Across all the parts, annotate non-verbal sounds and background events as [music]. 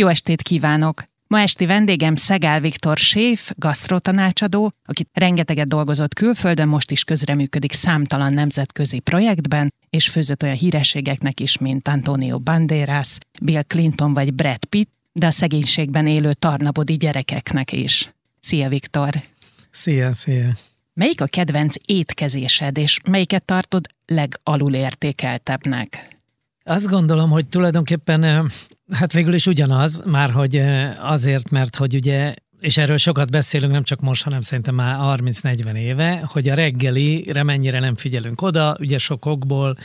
Jó estét kívánok! Ma esti vendégem Szegál Viktor séf, gasztrotanácsadó, aki rengeteget dolgozott külföldön, most is közreműködik számtalan nemzetközi projektben, és főzött olyan hírességeknek is, mint Antonio Banderas, Bill Clinton vagy Brad Pitt, de a szegénységben élő tarnabodi gyerekeknek is. Szia Viktor! Szia, szia! Melyik a kedvenc étkezésed, és melyiket tartod legalulértékeltebbnek? Azt gondolom, hogy tulajdonképpen hát végül is ugyanaz, már hogy azért, mert hogy ugye és erről sokat beszélünk, nem csak most, hanem szerintem már 30-40 éve, hogy a reggelire mennyire nem figyelünk oda, ugye sokokból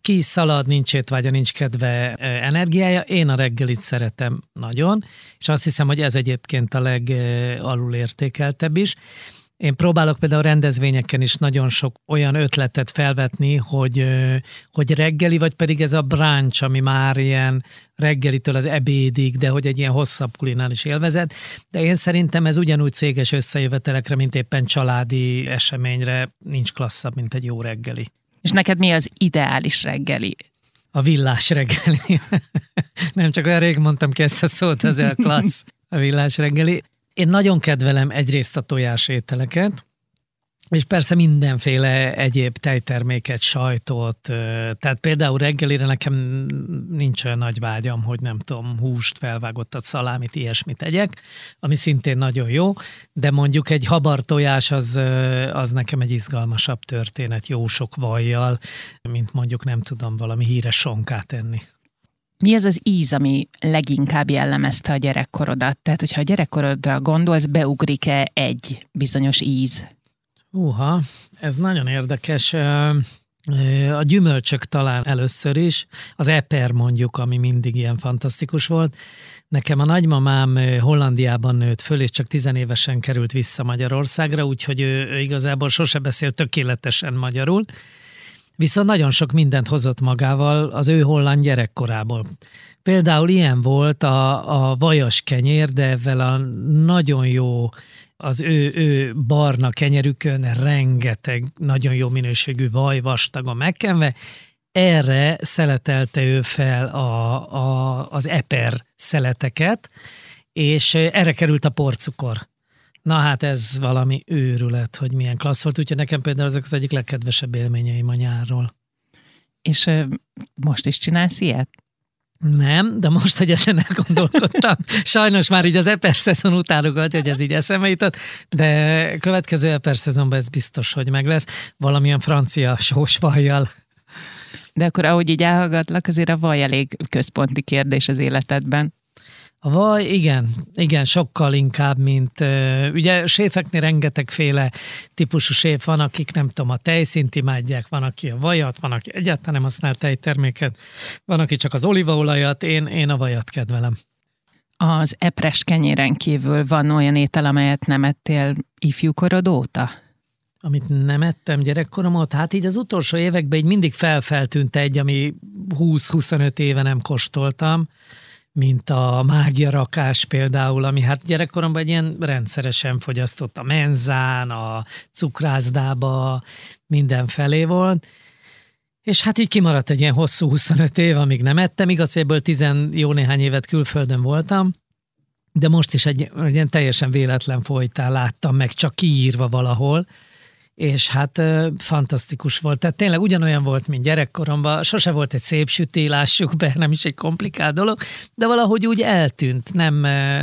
ki szalad, nincs étvágya, nincs kedve, energiája. Én a reggelit szeretem nagyon, és azt hiszem, hogy ez egyébként a legalulértékeltebb is. Én próbálok például rendezvényeken is nagyon sok olyan ötletet felvetni, hogy, hogy reggeli, vagy pedig ez a brunch, ami már ilyen reggelitől az ebédig, de hogy egy ilyen hosszabb kulináris élvezet. De én szerintem ez ugyanúgy céges összejövetelekre, mint éppen családi eseményre nincs klasszabb, mint egy jó reggeli. És neked mi az ideális reggeli? A villás reggeli. [laughs] Nem csak olyan rég mondtam ki ezt a szót, ez a [laughs] klassz, a villás reggeli. Én nagyon kedvelem egyrészt a tojás ételeket, és persze mindenféle egyéb tejterméket, sajtot, tehát például reggelire nekem nincs olyan nagy vágyam, hogy nem tudom, húst, felvágottat, szalámit, ilyesmit tegyek, ami szintén nagyon jó, de mondjuk egy habar tojás az, az nekem egy izgalmasabb történet, jó sok vajjal, mint mondjuk nem tudom, valami híres sonkát enni. Mi az az íz, ami leginkább jellemezte a gyerekkorodat? Tehát, hogyha a gyerekkorodra gondolsz, beugrik-e egy bizonyos íz? Uha, ez nagyon érdekes. A gyümölcsök talán először is, az eper mondjuk, ami mindig ilyen fantasztikus volt. Nekem a nagymamám Hollandiában nőtt föl, és csak tizenévesen került vissza Magyarországra, úgyhogy ő, ő igazából sose beszélt tökéletesen magyarul viszont nagyon sok mindent hozott magával az ő holland gyerekkorából. Például ilyen volt a, a vajas kenyér, de ezzel a nagyon jó, az ő, ő barna kenyerükön rengeteg nagyon jó minőségű vaj vastaga megkenve, erre szeletelte ő fel a, a, az eper szeleteket, és erre került a porcukor. Na hát ez valami őrület, hogy milyen klassz volt, úgyhogy nekem például ezek az egyik legkedvesebb élményeim a nyárról. És ö, most is csinálsz ilyet? Nem, de most, hogy ezen elgondolkodtam, [laughs] sajnos már így az eper szezon utánogat, hogy ez így eszembe jutott, de következő eper szezonban ez biztos, hogy meg lesz, valamilyen francia sós vajjal. De akkor ahogy így elhallgatlak, azért a vaj elég központi kérdés az életedben. A vaj, igen, igen, sokkal inkább, mint ugye séfeknél rengetegféle típusú séf van, akik nem tudom, a tejszint imádják, van, aki a vajat, van, aki egyáltalán nem használ tejterméket, van, aki csak az olívaolajat, én, én a vajat kedvelem. Az epres kenyéren kívül van olyan étel, amelyet nem ettél ifjúkorod óta? Amit nem ettem gyerekkorom óta, hát így az utolsó években így mindig felfeltűnt egy, ami 20-25 éve nem kóstoltam mint a mágia rakás például, ami hát gyerekkoromban egy ilyen rendszeresen fogyasztott a menzán, a cukrászdába, mindenfelé volt. És hát így kimaradt egy ilyen hosszú 25 év, amíg nem ettem, igaz, ebből tizen jó néhány évet külföldön voltam, de most is egy, egy ilyen teljesen véletlen folytán láttam meg, csak kiírva valahol, és hát fantasztikus volt. Tehát tényleg ugyanolyan volt, mint gyerekkoromban, sose volt egy szép süté, lássuk be, nem is egy komplikált dolog, de valahogy úgy eltűnt, nem,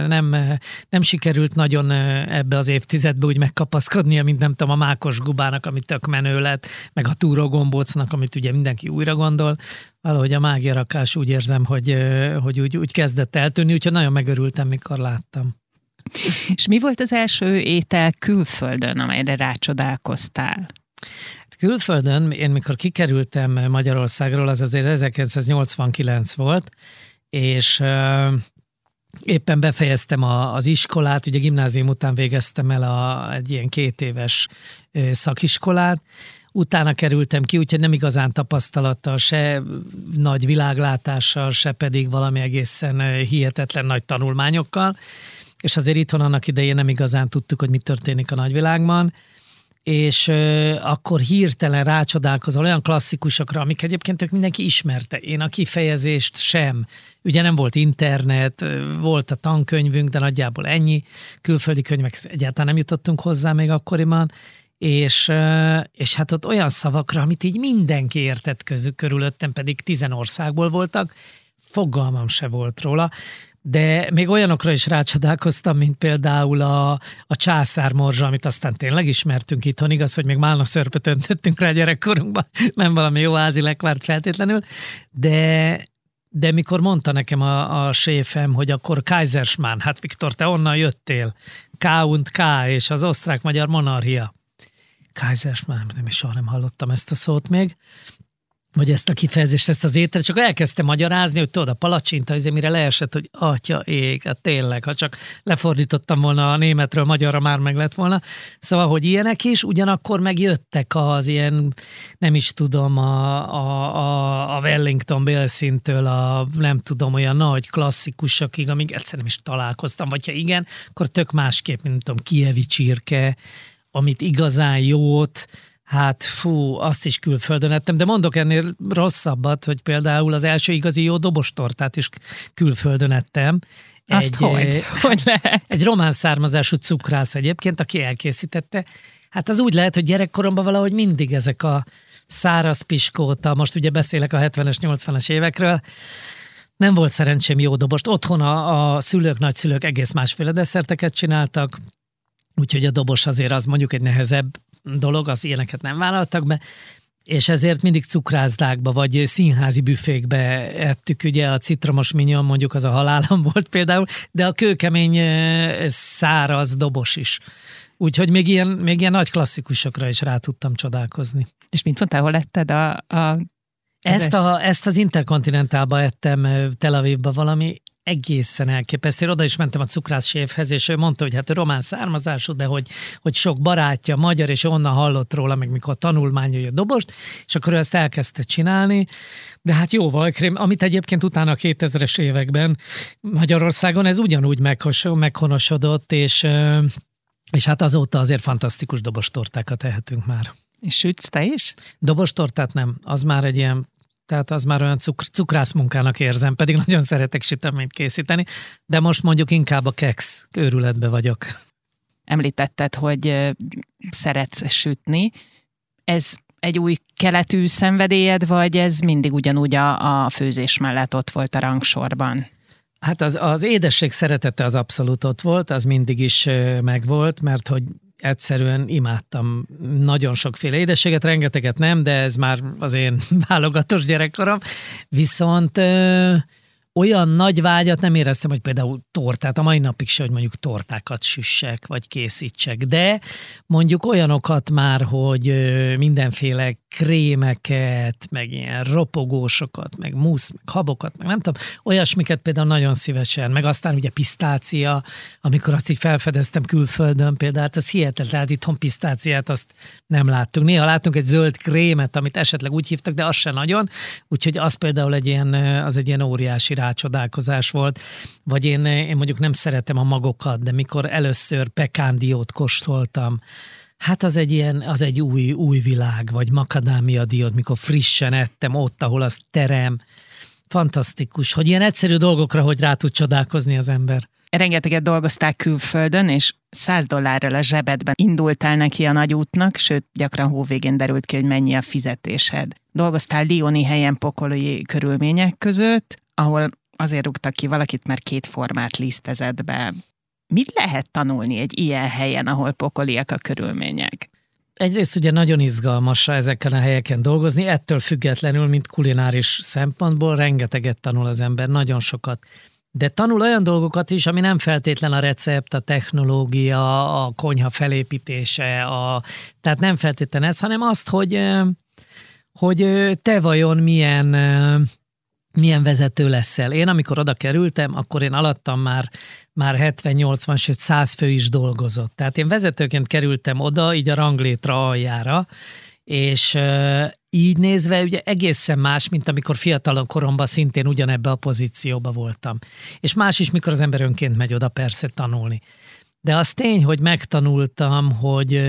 nem, nem sikerült nagyon ebbe az évtizedbe úgy megkapaszkodnia, mint nem tudom, a mákos gubának, ami tök menő lett, meg a túrógombócnak, amit ugye mindenki újra gondol, valahogy a mágiarakás úgy érzem, hogy, hogy úgy, úgy kezdett eltűnni, úgyhogy nagyon megörültem, mikor láttam. És mi volt az első étel külföldön, amelyre rácsodálkoztál? Hát külföldön, én mikor kikerültem Magyarországról, az azért 1989 volt, és éppen befejeztem a, az iskolát, ugye gimnázium után végeztem el a, egy ilyen két éves szakiskolát, utána kerültem ki, úgyhogy nem igazán tapasztalattal, se nagy világlátással, se pedig valami egészen hihetetlen nagy tanulmányokkal, és azért itthon annak idején nem igazán tudtuk, hogy mi történik a nagyvilágban, és ö, akkor hirtelen rácsodálkozol olyan klasszikusokra, amik egyébként ők mindenki ismerte. Én a kifejezést sem. Ugye nem volt internet, volt a tankönyvünk, de nagyjából ennyi. Külföldi könyvek egyáltalán nem jutottunk hozzá még akkoriban és, és hát ott olyan szavakra, amit így mindenki értett közük körülöttem, pedig tizen országból voltak, fogalmam se volt róla, de még olyanokra is rácsodálkoztam, mint például a, a császármorzsa, amit aztán tényleg ismertünk itthon, igaz, hogy még málna szörpöt öntöttünk rá gyerekkorunkban, [laughs] nem valami jó házi lekvárt feltétlenül, de, de mikor mondta nekem a, a séfem, hogy akkor Kaiserschmann, hát Viktor, te onnan jöttél, K und K és az osztrák-magyar monarchia. Kaiserschmann, nem soha nem hallottam ezt a szót még, vagy ezt a kifejezést, ezt az ételt, csak elkezdte magyarázni, hogy tudod, a palacsinta, azért mire leesett, hogy atya ég, hát tényleg, ha csak lefordítottam volna a németről magyarra, már meg lett volna. Szóval, hogy ilyenek is, ugyanakkor megjöttek az ilyen, nem is tudom, a, a, a, a Wellington Bélszintől a nem tudom, olyan nagy klasszikusokig, amíg egyszer nem is találkoztam, vagy ha igen, akkor tök másképp, mint tudom, kievi csirke, amit igazán jót, Hát fú, azt is külföldön ettem, de mondok ennél rosszabbat, hogy például az első igazi jó dobostortát is külföldön ettem. Azt egy, hogy? [laughs] hogy lehet? Egy román származású cukrász egyébként, aki elkészítette. Hát az úgy lehet, hogy gyerekkoromban valahogy mindig ezek a száraz piskóta, most ugye beszélek a 70-es, 80-as évekről, nem volt szerencsém jó dobost. Otthon a, a szülők, nagyszülők egész másféle desszerteket csináltak, úgyhogy a dobos azért az mondjuk egy nehezebb dolog, az ilyeneket nem vállaltak be, és ezért mindig cukrászdákba vagy színházi büfékbe ettük, ugye a citromos minyon mondjuk az a halálom [laughs] volt például, de a kőkemény száraz dobos is. Úgyhogy még ilyen, még ilyen nagy klasszikusokra is rá tudtam csodálkozni. És mint mondtál, hol letted a, a ezt, a, ezt az Interkontinentálba ettem Tel Avivba valami egészen elképesztő. Oda is mentem a cukrászséfhez, és ő mondta, hogy hát a román származású, de hogy, hogy sok barátja magyar, és onnan hallott róla, meg mikor tanulmányai a dobost, és akkor ő ezt elkezdte csinálni. De hát jóval krém, amit egyébként utána a 2000-es években Magyarországon ez ugyanúgy meghonosodott, és, és hát azóta azért fantasztikus dobostortákat tehetünk már. És sütsz te is? Dobostortát nem, az már egy ilyen tehát az már olyan cukr, cukrász munkának érzem, pedig nagyon szeretek süteményt készíteni, de most mondjuk inkább a keks őrületbe vagyok. Említetted, hogy szeretsz sütni. Ez egy új keletű szenvedélyed, vagy ez mindig ugyanúgy a, a főzés mellett ott volt a rangsorban? Hát az, az édesség szeretete az abszolút ott volt, az mindig is megvolt, mert hogy egyszerűen imádtam nagyon sokféle édességet, rengeteget nem, de ez már az én [laughs] válogatós gyerekkorom. Viszont olyan nagy vágyat nem éreztem, hogy például tortát, a mai napig se, hogy mondjuk tortákat süssek, vagy készítsek, de mondjuk olyanokat már, hogy mindenféle krémeket, meg ilyen ropogósokat, meg musz, meg habokat, meg nem tudom, olyasmiket például nagyon szívesen, meg aztán ugye pisztácia, amikor azt így felfedeztem külföldön például, hát ez hihetetlen, tehát itthon pisztáciát azt nem láttunk. Néha látunk egy zöld krémet, amit esetleg úgy hívtak, de az se nagyon, úgyhogy az például egy ilyen, az egy ilyen óriási rácsodálkozás volt. Vagy én, én mondjuk nem szeretem a magokat, de mikor először pekándiót kóstoltam, Hát az egy ilyen, az egy új, új világ, vagy makadámia diót, mikor frissen ettem ott, ahol az terem. Fantasztikus, hogy ilyen egyszerű dolgokra, hogy rá tud csodálkozni az ember. Rengeteget dolgozták külföldön, és 100 dollárral a zsebedben indultál neki a nagy útnak, sőt, gyakran hóvégén derült ki, hogy mennyi a fizetésed. Dolgoztál Lioni helyen pokoli körülmények között, ahol azért rúgtak ki valakit, mert két formát lisztezett be. Mit lehet tanulni egy ilyen helyen, ahol pokoliak a körülmények? Egyrészt ugye nagyon izgalmas ezeken a helyeken dolgozni, ettől függetlenül, mint kulináris szempontból rengeteget tanul az ember, nagyon sokat. De tanul olyan dolgokat is, ami nem feltétlen a recept, a technológia, a konyha felépítése, a, tehát nem feltétlen ez, hanem azt, hogy, hogy te vajon milyen milyen vezető leszel. Én, amikor oda kerültem, akkor én alattam már már 70-80, sőt 100 fő is dolgozott. Tehát én vezetőként kerültem oda, így a ranglétra aljára, és így nézve ugye egészen más, mint amikor fiatalon koromban szintén ugyanebbe a pozícióba voltam. És más is, mikor az ember önként megy oda persze tanulni. De az tény, hogy megtanultam, hogy,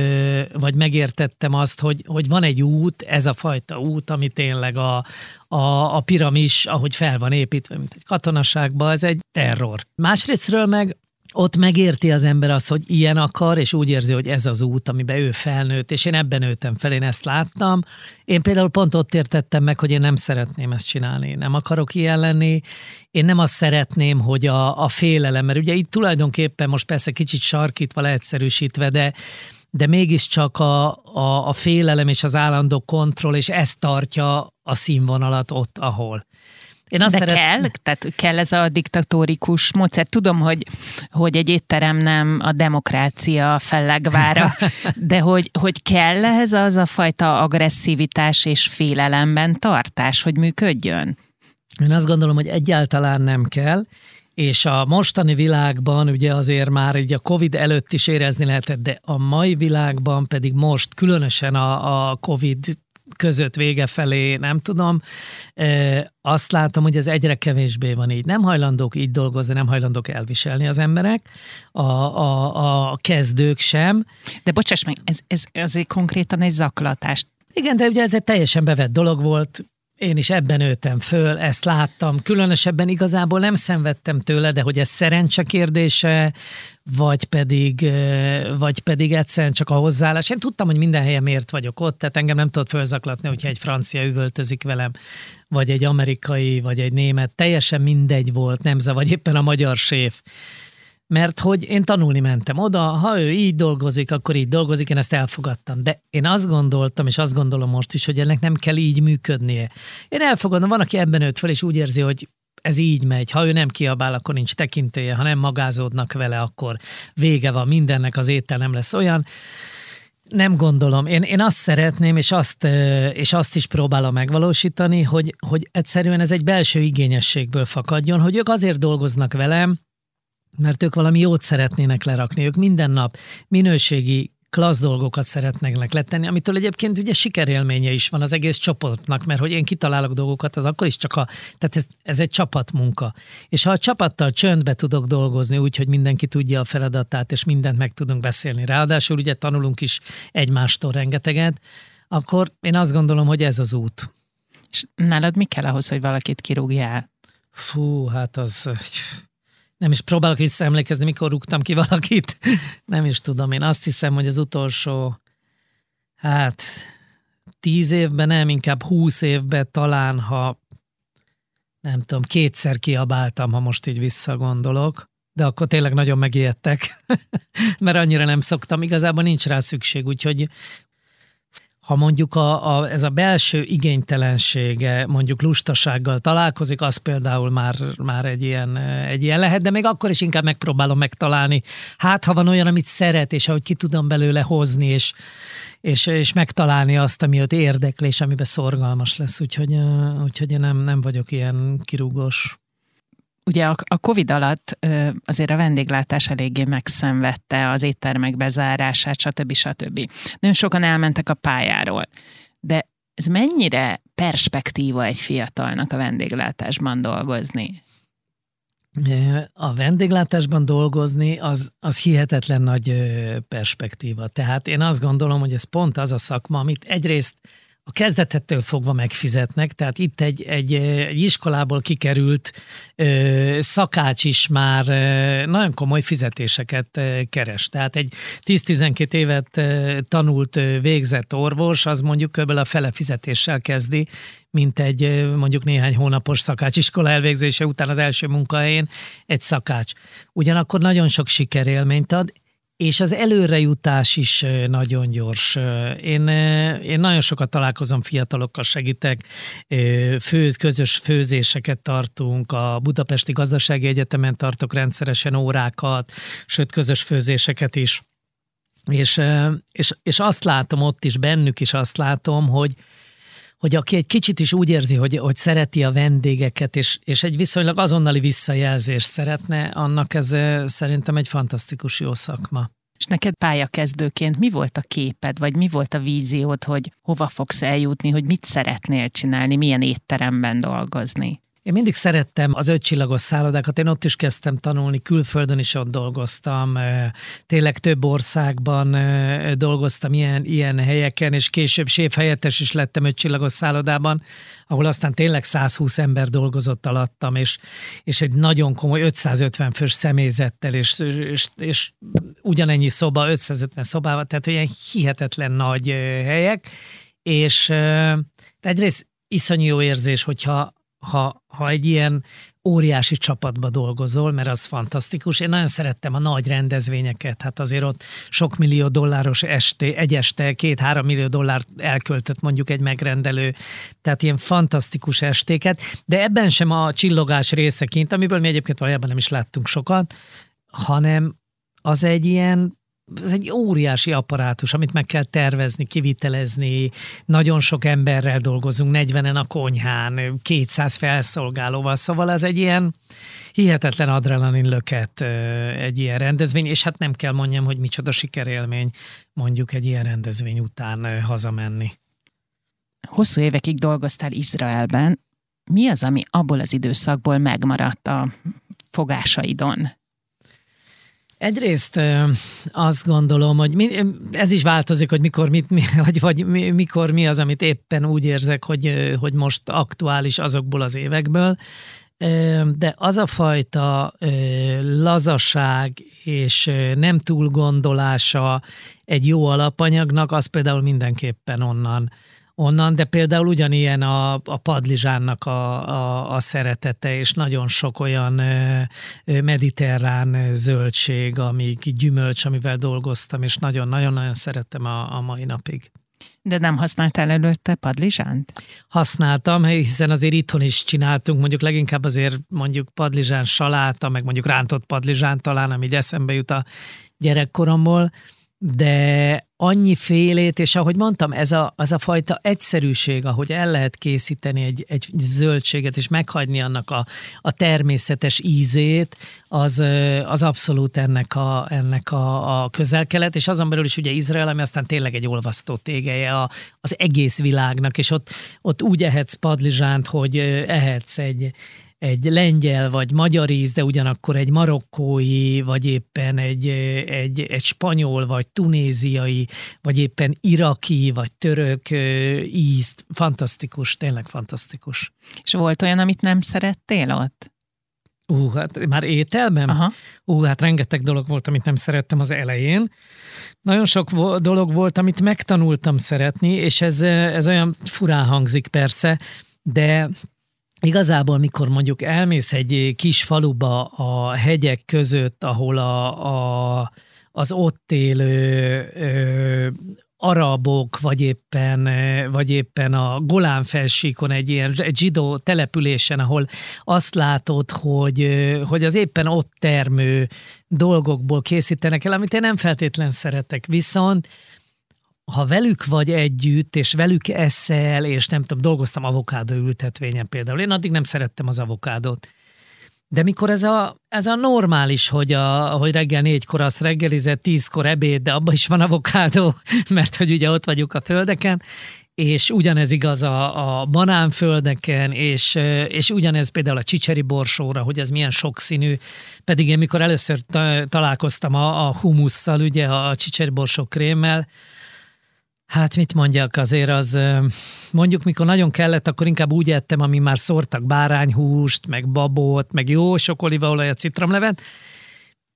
vagy megértettem azt, hogy, hogy van egy út, ez a fajta út, ami tényleg a, a, a piramis, ahogy fel van építve, mint egy katonaságban, ez egy terror. Másrésztről meg ott megérti az ember azt, hogy ilyen akar, és úgy érzi, hogy ez az út, amiben ő felnőtt, és én ebben nőttem fel, én ezt láttam. Én például pont ott értettem meg, hogy én nem szeretném ezt csinálni, nem akarok ilyen lenni, én nem azt szeretném, hogy a, a félelem, mert ugye itt tulajdonképpen most persze kicsit sarkítva, leegyszerűsítve, de de mégiscsak a, a, a félelem és az állandó kontroll, és ez tartja a színvonalat ott, ahol. Én azt De szeret... kell? Tehát kell ez a diktatórikus módszer? Tudom, hogy, hogy egy étterem nem a demokrácia fellegvára, [laughs] de hogy, hogy kell ehhez az a fajta agresszivitás és félelemben tartás, hogy működjön? Én azt gondolom, hogy egyáltalán nem kell, és a mostani világban ugye azért már így a Covid előtt is érezni lehetett, de a mai világban pedig most, különösen a, a Covid között vége felé, nem tudom. Azt látom, hogy ez egyre kevésbé van így. Nem hajlandók így dolgozni, nem hajlandók elviselni az emberek, a, a, a kezdők sem. De bocsáss meg, ez, ez azért konkrétan egy zaklatás. Igen, de ugye ez egy teljesen bevett dolog volt, én is ebben nőttem föl, ezt láttam. Különösebben igazából nem szenvedtem tőle, de hogy ez szerencse kérdése, vagy pedig, vagy pedig egyszerűen csak a hozzáállás. Én tudtam, hogy minden helyen miért vagyok ott, tehát engem nem tudott fölzaklatni, hogyha egy francia üvöltözik velem, vagy egy amerikai, vagy egy német. Teljesen mindegy volt, nem vagy éppen a magyar séf mert hogy én tanulni mentem oda, ha ő így dolgozik, akkor így dolgozik, én ezt elfogadtam. De én azt gondoltam, és azt gondolom most is, hogy ennek nem kell így működnie. Én elfogadom, van, aki ebben nőtt fel, és úgy érzi, hogy ez így megy. Ha ő nem kiabál, akkor nincs tekintélye, ha nem magázódnak vele, akkor vége van mindennek, az étel nem lesz olyan. Nem gondolom. Én, én azt szeretném, és azt, és azt is próbálom megvalósítani, hogy, hogy egyszerűen ez egy belső igényességből fakadjon, hogy ők azért dolgoznak velem, mert ők valami jót szeretnének lerakni. Ők minden nap minőségi klassz dolgokat szeretnének letenni, amitől egyébként ugye sikerélménye is van az egész csoportnak, mert hogy én kitalálok dolgokat, az akkor is csak a, tehát ez, ez egy csapatmunka. És ha a csapattal csöndbe tudok dolgozni úgy, hogy mindenki tudja a feladatát, és mindent meg tudunk beszélni, ráadásul ugye tanulunk is egymástól rengeteget, akkor én azt gondolom, hogy ez az út. És nálad mi kell ahhoz, hogy valakit kirúgjál? Fú, hát az nem is próbálok visszaemlékezni, mikor rúgtam ki valakit. [laughs] Nem is tudom. Én azt hiszem, hogy az utolsó, hát tíz évben, nem, inkább húsz évben talán, ha nem tudom, kétszer kiabáltam, ha most így visszagondolok, de akkor tényleg nagyon megijedtek, [laughs] mert annyira nem szoktam. Igazából nincs rá szükség, úgyhogy ha mondjuk a, a, ez a belső igénytelensége mondjuk lustasággal találkozik, az például már, már egy, ilyen, egy ilyen lehet, de még akkor is inkább megpróbálom megtalálni. Hát, ha van olyan, amit szeret, és ahogy ki tudom belőle hozni, és, és, és megtalálni azt, ami ott érdekli, és amiben szorgalmas lesz. Úgyhogy, úgyhogy én nem, nem vagyok ilyen kirúgós ugye a, Covid alatt azért a vendéglátás eléggé megszenvedte az éttermek bezárását, stb. stb. Nagyon sokan elmentek a pályáról. De ez mennyire perspektíva egy fiatalnak a vendéglátásban dolgozni? A vendéglátásban dolgozni az, az hihetetlen nagy perspektíva. Tehát én azt gondolom, hogy ez pont az a szakma, amit egyrészt a kezdetettől fogva megfizetnek, tehát itt egy, egy, egy iskolából kikerült ö, szakács is már ö, nagyon komoly fizetéseket ö, keres. Tehát egy 10-12 évet ö, tanult, ö, végzett orvos, az mondjuk kb. a fele fizetéssel kezdi, mint egy ö, mondjuk néhány hónapos szakácsiskola elvégzése után az első munkahelyén egy szakács. Ugyanakkor nagyon sok sikerélményt ad, és az előrejutás is nagyon gyors. Én, én nagyon sokat találkozom fiatalokkal, segítek, főz, közös főzéseket tartunk, a Budapesti Gazdasági Egyetemen tartok rendszeresen órákat, sőt közös főzéseket is. És, és, és azt látom ott is, bennük is azt látom, hogy, hogy aki egy kicsit is úgy érzi, hogy, hogy szereti a vendégeket, és, és egy viszonylag azonnali visszajelzést szeretne, annak ez szerintem egy fantasztikus jó szakma. És neked pályakezdőként mi volt a képed, vagy mi volt a víziód, hogy hova fogsz eljutni, hogy mit szeretnél csinálni, milyen étteremben dolgozni? Én mindig szerettem az ötcsillagos szállodákat, én ott is kezdtem tanulni, külföldön is ott dolgoztam, tényleg több országban dolgoztam ilyen, ilyen helyeken, és később séfhelyettes is lettem ötcsillagos szállodában, ahol aztán tényleg 120 ember dolgozott alattam, és, és egy nagyon komoly 550 fős személyzettel, és, és, és ugyanennyi szoba, 550 szobával, tehát ilyen hihetetlen nagy helyek, és egyrészt iszonyú jó érzés, hogyha ha, ha egy ilyen óriási csapatba dolgozol, mert az fantasztikus. Én nagyon szerettem a nagy rendezvényeket, hát azért ott sok millió dolláros esté, egy este két-három millió dollárt elköltött mondjuk egy megrendelő, tehát ilyen fantasztikus estéket, de ebben sem a csillogás részeként, amiből mi egyébként valójában nem is láttunk sokat, hanem az egy ilyen ez egy óriási apparátus, amit meg kell tervezni, kivitelezni, nagyon sok emberrel dolgozunk, 40-en a konyhán, 200 felszolgálóval, szóval ez egy ilyen hihetetlen adrenalin löket egy ilyen rendezvény, és hát nem kell mondjam, hogy micsoda sikerélmény mondjuk egy ilyen rendezvény után hazamenni. Hosszú évekig dolgoztál Izraelben. Mi az, ami abból az időszakból megmaradt a fogásaidon? Egyrészt azt gondolom, hogy ez is változik, hogy mikor, mit, mi, [laughs] vagy, vagy mikor mi az, amit éppen úgy érzek, hogy, hogy most aktuális azokból az évekből. De az a fajta lazaság és nem túl gondolása egy jó alapanyagnak, az például mindenképpen onnan onnan, de például ugyanilyen a, a padlizsánnak a, a, a szeretete, és nagyon sok olyan mediterrán zöldség, ami gyümölcs, amivel dolgoztam, és nagyon-nagyon-nagyon szerettem a, a mai napig. De nem használtál előtte padlizsánt? Használtam, hiszen azért itthon is csináltunk, mondjuk leginkább azért mondjuk padlizsán saláta, meg mondjuk rántott padlizsán talán, ami eszembe jut a gyerekkoromból, de annyi félét, és ahogy mondtam, ez a, az a fajta egyszerűség, ahogy el lehet készíteni egy, egy zöldséget, és meghagyni annak a, a természetes ízét, az, az abszolút ennek a, ennek a, a közelkelet, és azon belül is ugye Izrael, ami aztán tényleg egy olvasztó tégeje a, az egész világnak, és ott, ott úgy ehetsz padlizsánt, hogy ehetsz egy, egy lengyel vagy magyar íz, de ugyanakkor egy marokkói, vagy éppen egy, egy, egy spanyol, vagy tunéziai, vagy éppen iraki, vagy török ízt. Fantasztikus, tényleg fantasztikus. És volt olyan, amit nem szerettél ott? Ú, hát már ételben? Aha. Ú, hát rengeteg dolog volt, amit nem szerettem az elején. Nagyon sok dolog volt, amit megtanultam szeretni, és ez, ez olyan furán hangzik persze, de Igazából, mikor mondjuk elmész egy kis faluba a hegyek között, ahol a, a, az ott élő ö, arabok, vagy éppen, vagy éppen a Golán felsíkon egy ilyen egy zsidó településen, ahol azt látod, hogy, hogy az éppen ott termő dolgokból készítenek el, amit én nem feltétlen szeretek. Viszont ha velük vagy együtt, és velük eszel, és nem tudom, dolgoztam avokádó ültetvényen például. Én addig nem szerettem az avokádót. De mikor ez a, ez a normális, hogy, a, hogy reggel négykor azt reggelizett, tízkor ebéd, de abban is van avokádó, [laughs] mert hogy ugye ott vagyunk a földeken, és ugyanez igaz a, a banánföldeken, és, és ugyanez például a csicseri borsóra, hogy ez milyen sokszínű. Pedig én mikor először találkoztam a, a humusszal, ugye a csicseri borsó krémmel, Hát mit mondjak, azért az, mondjuk mikor nagyon kellett, akkor inkább úgy ettem, ami már szórtak bárányhúst, meg babot, meg jó sok olívaolajat, citromlevet,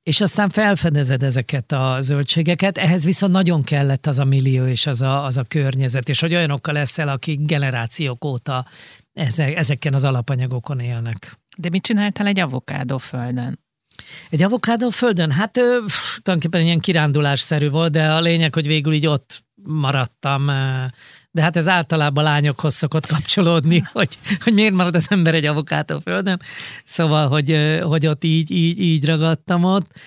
és aztán felfedezed ezeket a zöldségeket, ehhez viszont nagyon kellett az a millió és az a, az a környezet, és hogy olyanokkal leszel, akik generációk óta ezeken az alapanyagokon élnek. De mit csináltál egy avokádó földön? Egy avokádó földön? Hát ö, tulajdonképpen ilyen kirándulásszerű volt, de a lényeg, hogy végül így ott maradtam, de hát ez általában lányokhoz szokott kapcsolódni, hogy, hogy miért marad az ember egy avokátó földön. Szóval, hogy, hogy ott így, így, így ragadtam ott.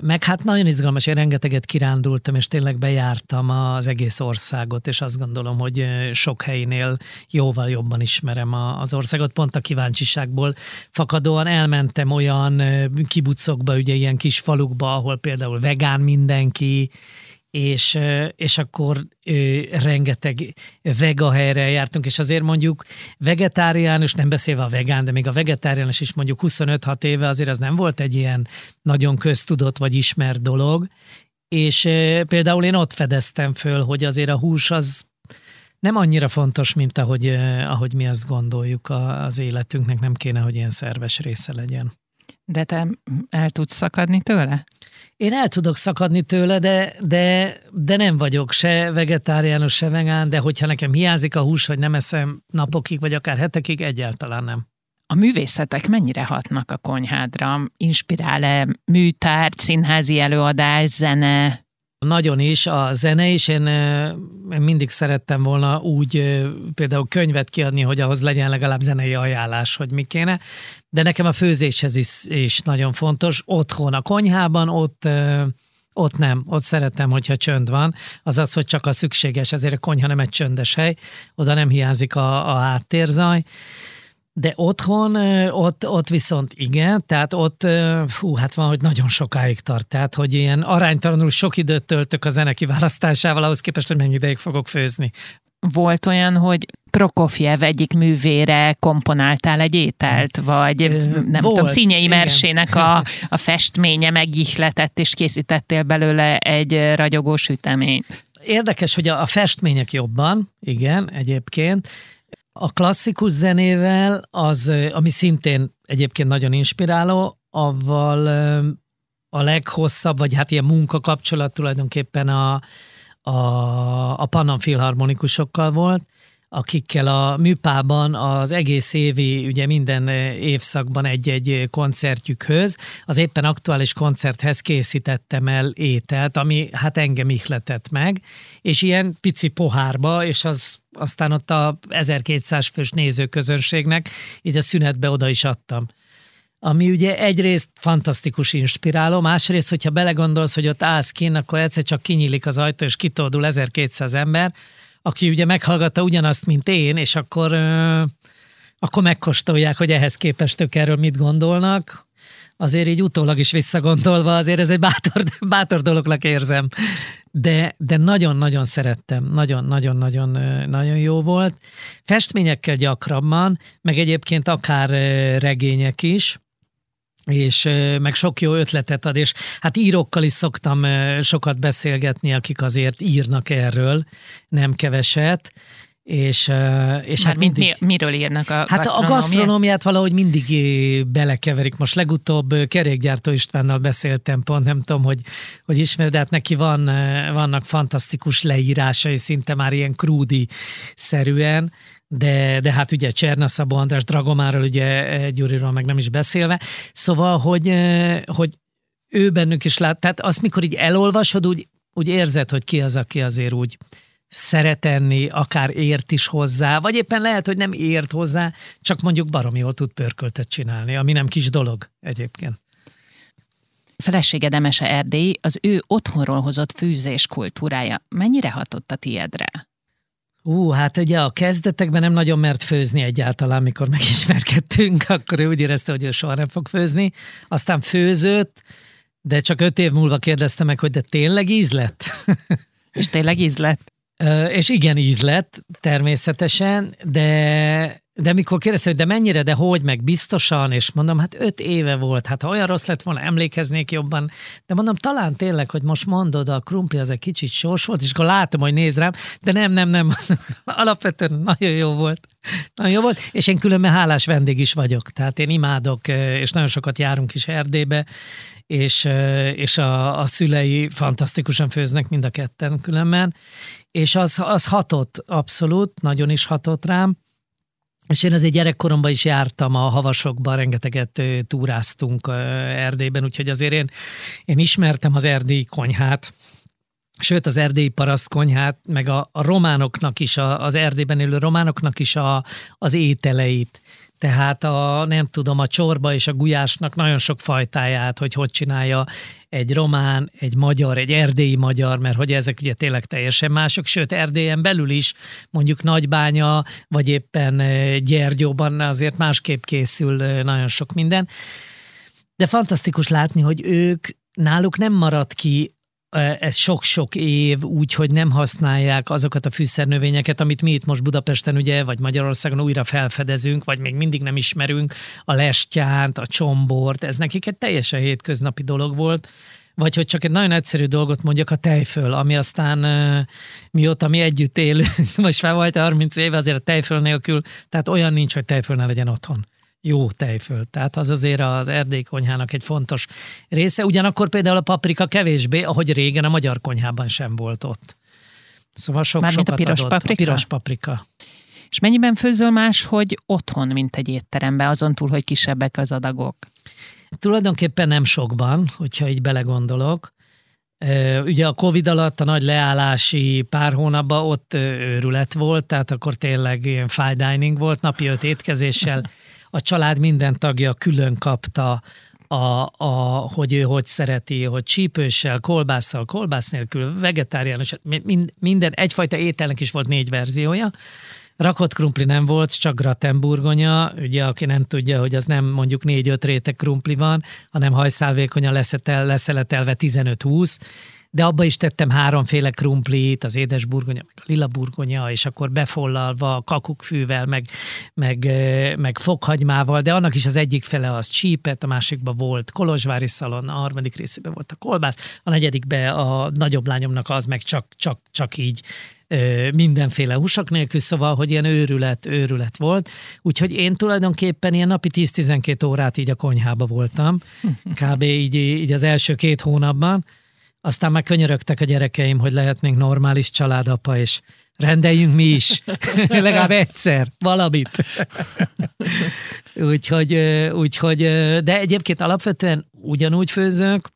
Meg hát nagyon izgalmas, én rengeteget kirándultam, és tényleg bejártam az egész országot, és azt gondolom, hogy sok helynél jóval jobban ismerem az országot, pont a kíváncsiságból fakadóan elmentem olyan kibucokba, ugye ilyen kis falukba, ahol például vegán mindenki, és, és akkor rengeteg vega helyre jártunk, és azért mondjuk vegetáriánus, nem beszélve a vegán, de még a vegetáriánus is mondjuk 25-6 éve azért az nem volt egy ilyen nagyon köztudott vagy ismert dolog, és például én ott fedeztem föl, hogy azért a hús az nem annyira fontos, mint ahogy, ahogy mi azt gondoljuk az életünknek, nem kéne, hogy ilyen szerves része legyen. De te el tudsz szakadni tőle? Én el tudok szakadni tőle, de, de, de nem vagyok se vegetáriánus, se vegán, de hogyha nekem hiányzik a hús, hogy nem eszem napokig, vagy akár hetekig, egyáltalán nem. A művészetek mennyire hatnak a konyhádra? Inspirál-e műtár, színházi előadás, zene? Nagyon is, a zene is, én, én mindig szerettem volna úgy például könyvet kiadni, hogy ahhoz legyen legalább zenei ajánlás, hogy mi kéne, de nekem a főzéshez is, is nagyon fontos. Otthon a konyhában, ott ott nem, ott szeretem, hogyha csönd van, azaz, hogy csak a szükséges, ezért a konyha nem egy csöndes hely, oda nem hiányzik a, a háttérzaj. De otthon, ott, ott viszont igen, tehát ott, hú, hát van, hogy nagyon sokáig tart, tehát hogy ilyen aránytalanul sok időt töltök a zene kiválasztásával, ahhoz képest, hogy mennyi ideig fogok főzni. Volt olyan, hogy Prokofjev egyik művére komponáltál egy ételt, vagy nem Volt, tudom, Színyei Mersének a, a festménye megihletett, és készítettél belőle egy ragyogó süteményt. Érdekes, hogy a, a festmények jobban, igen, egyébként, a klasszikus zenével, az, ami szintén egyébként nagyon inspiráló, avval a leghosszabb, vagy hát ilyen munkakapcsolat tulajdonképpen a, a, a Panam Filharmonikusokkal volt, akikkel a műpában az egész évi, ugye minden évszakban egy-egy koncertjükhöz, az éppen aktuális koncerthez készítettem el ételt, ami hát engem ihletett meg, és ilyen pici pohárba, és az aztán ott a 1200 fős nézőközönségnek így a szünetbe oda is adtam. Ami ugye egyrészt fantasztikus inspiráló, másrészt, hogyha belegondolsz, hogy ott állsz kint, akkor egyszer csak kinyílik az ajtó, és kitódul 1200 ember, aki ugye meghallgatta ugyanazt, mint én, és akkor, akkor megkóstolják, hogy ehhez képest ők erről mit gondolnak. Azért így utólag is visszagondolva, azért ez egy bátor, bátor dolognak érzem. De, de nagyon-nagyon szerettem, nagyon-nagyon-nagyon nagyon jó volt. Festményekkel gyakrabban, meg egyébként akár regények is és meg sok jó ötletet ad, és hát írókkal is szoktam sokat beszélgetni, akik azért írnak erről, nem keveset, és, és hát mindig... Mi, miről írnak a Hát a gasztronómiát valahogy mindig belekeverik. Most legutóbb Kerékgyártó Istvánnal beszéltem pont, nem tudom, hogy, hogy ismered, de hát neki van, vannak fantasztikus leírásai, szinte már ilyen krúdi-szerűen, de, de hát ugye Cserna Szabó András Dragomáról, ugye Gyuriról meg nem is beszélve. Szóval, hogy, hogy ő bennük is lát, tehát azt mikor így elolvasod, úgy, úgy érzed, hogy ki az, aki azért úgy szeret enni, akár ért is hozzá, vagy éppen lehet, hogy nem ért hozzá, csak mondjuk baromi jól tud pörköltet csinálni, ami nem kis dolog egyébként. Felesége Demese Erdély, az ő otthonról hozott fűzés kultúrája mennyire hatott a tiedre? Ú, hát ugye a kezdetekben nem nagyon mert főzni egyáltalán, mikor megismerkedtünk, [laughs] akkor ő úgy érezte, hogy ő soha nem fog főzni. Aztán főzött, de csak öt év múlva kérdezte meg, hogy de tényleg íz lett? És tényleg íz lett? És igen, íz lett, természetesen, de de mikor kérdezte, hogy de mennyire, de hogy, meg biztosan, és mondom, hát öt éve volt, hát ha olyan rossz lett volna, emlékeznék jobban, de mondom, talán tényleg, hogy most mondod, a krumpli az egy kicsit sós volt, és akkor látom, hogy néz rám, de nem, nem, nem, [laughs] alapvetően nagyon jó volt. Nagyon jó volt, és én különben hálás vendég is vagyok, tehát én imádok, és nagyon sokat járunk is Erdélybe, és, és a, a szülei fantasztikusan főznek mind a ketten különben, és az, az hatott abszolút, nagyon is hatott rám, és én azért gyerekkoromban is jártam a havasokban, rengeteget túráztunk Erdélyben, úgyhogy azért én, én ismertem az erdélyi konyhát, sőt az erdélyi paraszt konyhát, meg a, a románoknak is, a, az Erdélyben élő románoknak is a, az ételeit. Tehát a, nem tudom, a csorba és a gulyásnak nagyon sok fajtáját, hogy hogy csinálja egy román, egy magyar, egy erdélyi magyar, mert hogy ezek ugye tényleg teljesen mások, sőt Erdélyen belül is mondjuk Nagybánya, vagy éppen eh, Gyergyóban azért másképp készül eh, nagyon sok minden. De fantasztikus látni, hogy ők, náluk nem maradt ki ez sok-sok év úgy, hogy nem használják azokat a fűszernövényeket, amit mi itt most Budapesten ugye, vagy Magyarországon újra felfedezünk, vagy még mindig nem ismerünk, a lestyánt, a csombort, ez nekik egy teljesen hétköznapi dolog volt, vagy hogy csak egy nagyon egyszerű dolgot mondjak, a tejföl, ami aztán mióta mi együtt élünk, [laughs] most fel volt 30 éve, azért a tejföl nélkül, tehát olyan nincs, hogy tejföl ne legyen otthon jó tejföl. Tehát az azért az erdély konyhának egy fontos része. Ugyanakkor például a paprika kevésbé, ahogy régen a magyar konyhában sem volt ott. Szóval sok, Mármint sokat a piros adott. paprika? A piros paprika. És mennyiben főzöl más, hogy otthon, mint egy étteremben, azon túl, hogy kisebbek az adagok? Tulajdonképpen nem sokban, hogyha így belegondolok. Ugye a Covid alatt a nagy leállási pár hónapban ott őrület volt, tehát akkor tényleg ilyen fine dining volt, napi öt étkezéssel [laughs] a család minden tagja külön kapta a, a, hogy ő hogy szereti, hogy csípőssel, kolbásszal, kolbász nélkül, vegetáriánus, mind, minden, egyfajta ételnek is volt négy verziója. Rakott krumpli nem volt, csak gratenburgonya, ugye aki nem tudja, hogy az nem mondjuk négy-öt réteg krumpli van, hanem hajszálvékonya leszetel, leszeletelve 15-20, de abba is tettem háromféle krumplit, az édes burgonya, meg a lila burgonya, és akkor befollalva, kakukkfűvel, meg, meg, meg fokhagymával, de annak is az egyik fele az csípet, a másikban volt kolozsvári szalon, a harmadik részében volt a kolbász, a negyedikbe a nagyobb lányomnak az meg csak, csak, csak így mindenféle húsak nélkül, szóval, hogy ilyen őrület, őrület volt. Úgyhogy én tulajdonképpen ilyen napi 10-12 órát így a konyhába voltam, [laughs] kb. így, így az első két hónapban, aztán már könyörögtek a gyerekeim, hogy lehetnénk normális családapa, és rendeljünk mi is, [laughs] legalább egyszer, valamit. úgyhogy, úgyhogy, de egyébként alapvetően ugyanúgy főzök,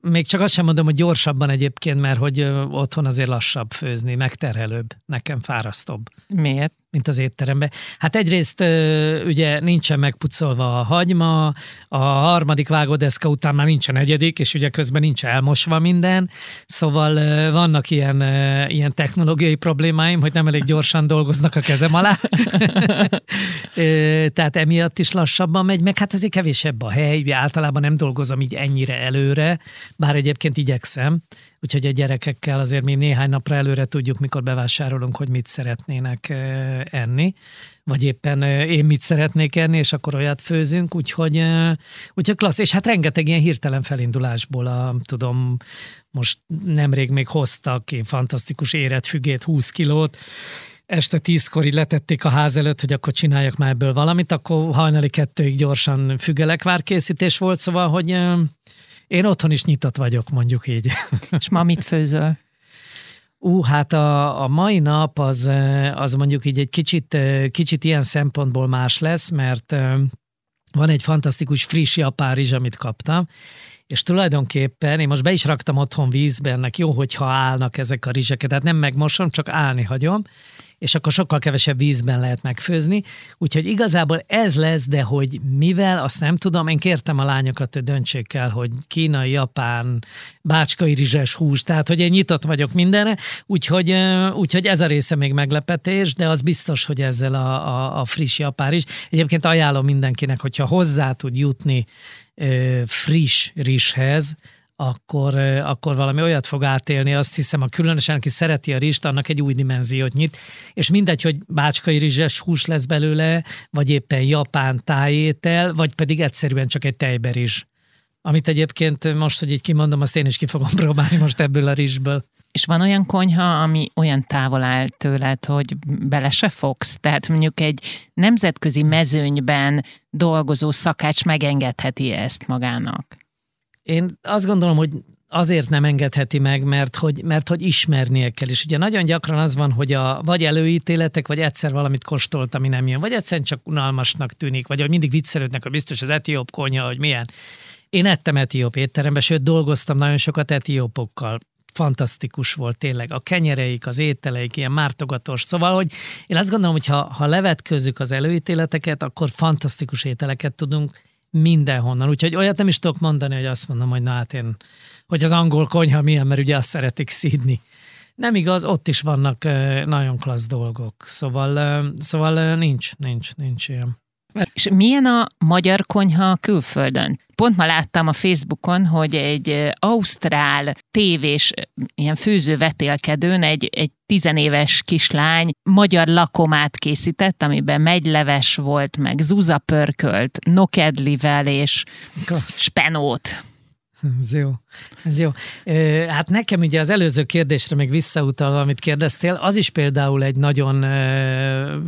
még csak azt sem mondom, hogy gyorsabban egyébként, mert hogy otthon azért lassabb főzni, megterhelőbb, nekem fárasztóbb. Miért? Mint az étteremben. Hát egyrészt ugye nincsen megpucolva a hagyma, a harmadik vágódeszka után már nincsen negyedik, és ugye közben nincs elmosva minden, szóval vannak ilyen, ilyen technológiai problémáim, hogy nem elég gyorsan dolgoznak a kezem alá. [laughs] Tehát emiatt is lassabban megy, meg hát azért kevésebb a hely, általában nem dolgozom így ennyire előre, bár egyébként igyekszem, úgyhogy a gyerekekkel azért mi néhány napra előre tudjuk, mikor bevásárolunk, hogy mit szeretnének enni, vagy éppen én mit szeretnék enni, és akkor olyat főzünk, úgyhogy, úgyhogy klassz, és hát rengeteg ilyen hirtelen felindulásból, a, tudom, most nemrég még hoztak én fantasztikus éretfügét, 20 kilót, este tízkor így letették a ház előtt, hogy akkor csináljak már ebből valamit, akkor hajnali kettőig gyorsan fügelekvár készítés volt, szóval, hogy én otthon is nyitott vagyok, mondjuk így. [laughs] És ma mit főzöl? Ú, hát a, a mai nap az, az mondjuk így egy kicsit, kicsit ilyen szempontból más lesz, mert van egy fantasztikus friss japán rizs, amit kaptam, és tulajdonképpen én most be is raktam otthon vízbe, ennek jó, hogyha állnak ezek a rizseket, tehát nem megmosom, csak állni hagyom, és akkor sokkal kevesebb vízben lehet megfőzni. Úgyhogy igazából ez lesz, de hogy mivel, azt nem tudom. Én kértem a lányokat, hogy döntsék el, hogy kínai, japán, bácskai rizses hús, tehát hogy én nyitott vagyok mindenre, úgyhogy, úgyhogy ez a része még meglepetés, de az biztos, hogy ezzel a, a, a friss japán is. Egyébként ajánlom mindenkinek, hogyha hozzá tud jutni friss rizshez, akkor, akkor valami olyat fog átélni, azt hiszem, a különösen, aki szereti a rizst, annak egy új dimenziót nyit, és mindegy, hogy bácskai rizses hús lesz belőle, vagy éppen japán tájétel, vagy pedig egyszerűen csak egy tejberizs. Amit egyébként most, hogy így kimondom, azt én is ki fogom [laughs] próbálni most ebből a rizsből. És van olyan konyha, ami olyan távol áll tőled, hogy bele se fogsz? Tehát mondjuk egy nemzetközi mezőnyben dolgozó szakács megengedheti ezt magának? Én azt gondolom, hogy azért nem engedheti meg, mert hogy, mert hogy ismernie kell. És ugye nagyon gyakran az van, hogy a, vagy előítéletek, vagy egyszer valamit kostolt, ami nem jön, vagy egyszerűen csak unalmasnak tűnik, vagy hogy mindig viccelődnek, hogy biztos az etióp konyha, hogy milyen. Én ettem etióp étterembe, sőt dolgoztam nagyon sokat etiópokkal fantasztikus volt tényleg. A kenyereik, az ételeik, ilyen mártogatós. Szóval, hogy én azt gondolom, hogy ha, ha levetkőzzük az előítéleteket, akkor fantasztikus ételeket tudunk mindenhonnan. Úgyhogy olyat nem is tudok mondani, hogy azt mondom, hogy na hát én, hogy az angol konyha milyen, mert ugye azt szeretik szídni. Nem igaz, ott is vannak nagyon klassz dolgok. Szóval, szóval nincs, nincs, nincs ilyen. És milyen a magyar konyha külföldön? Pont ma láttam a Facebookon, hogy egy ausztrál tévés ilyen főzővetélkedőn egy, egy tizenéves kislány magyar lakomát készített, amiben megyleves volt, meg zuzapörkölt, nokedlivel és Klassz. spenót. [laughs] Ez jó. Ez jó. Hát nekem ugye az előző kérdésre még visszautalva, amit kérdeztél, az is például egy nagyon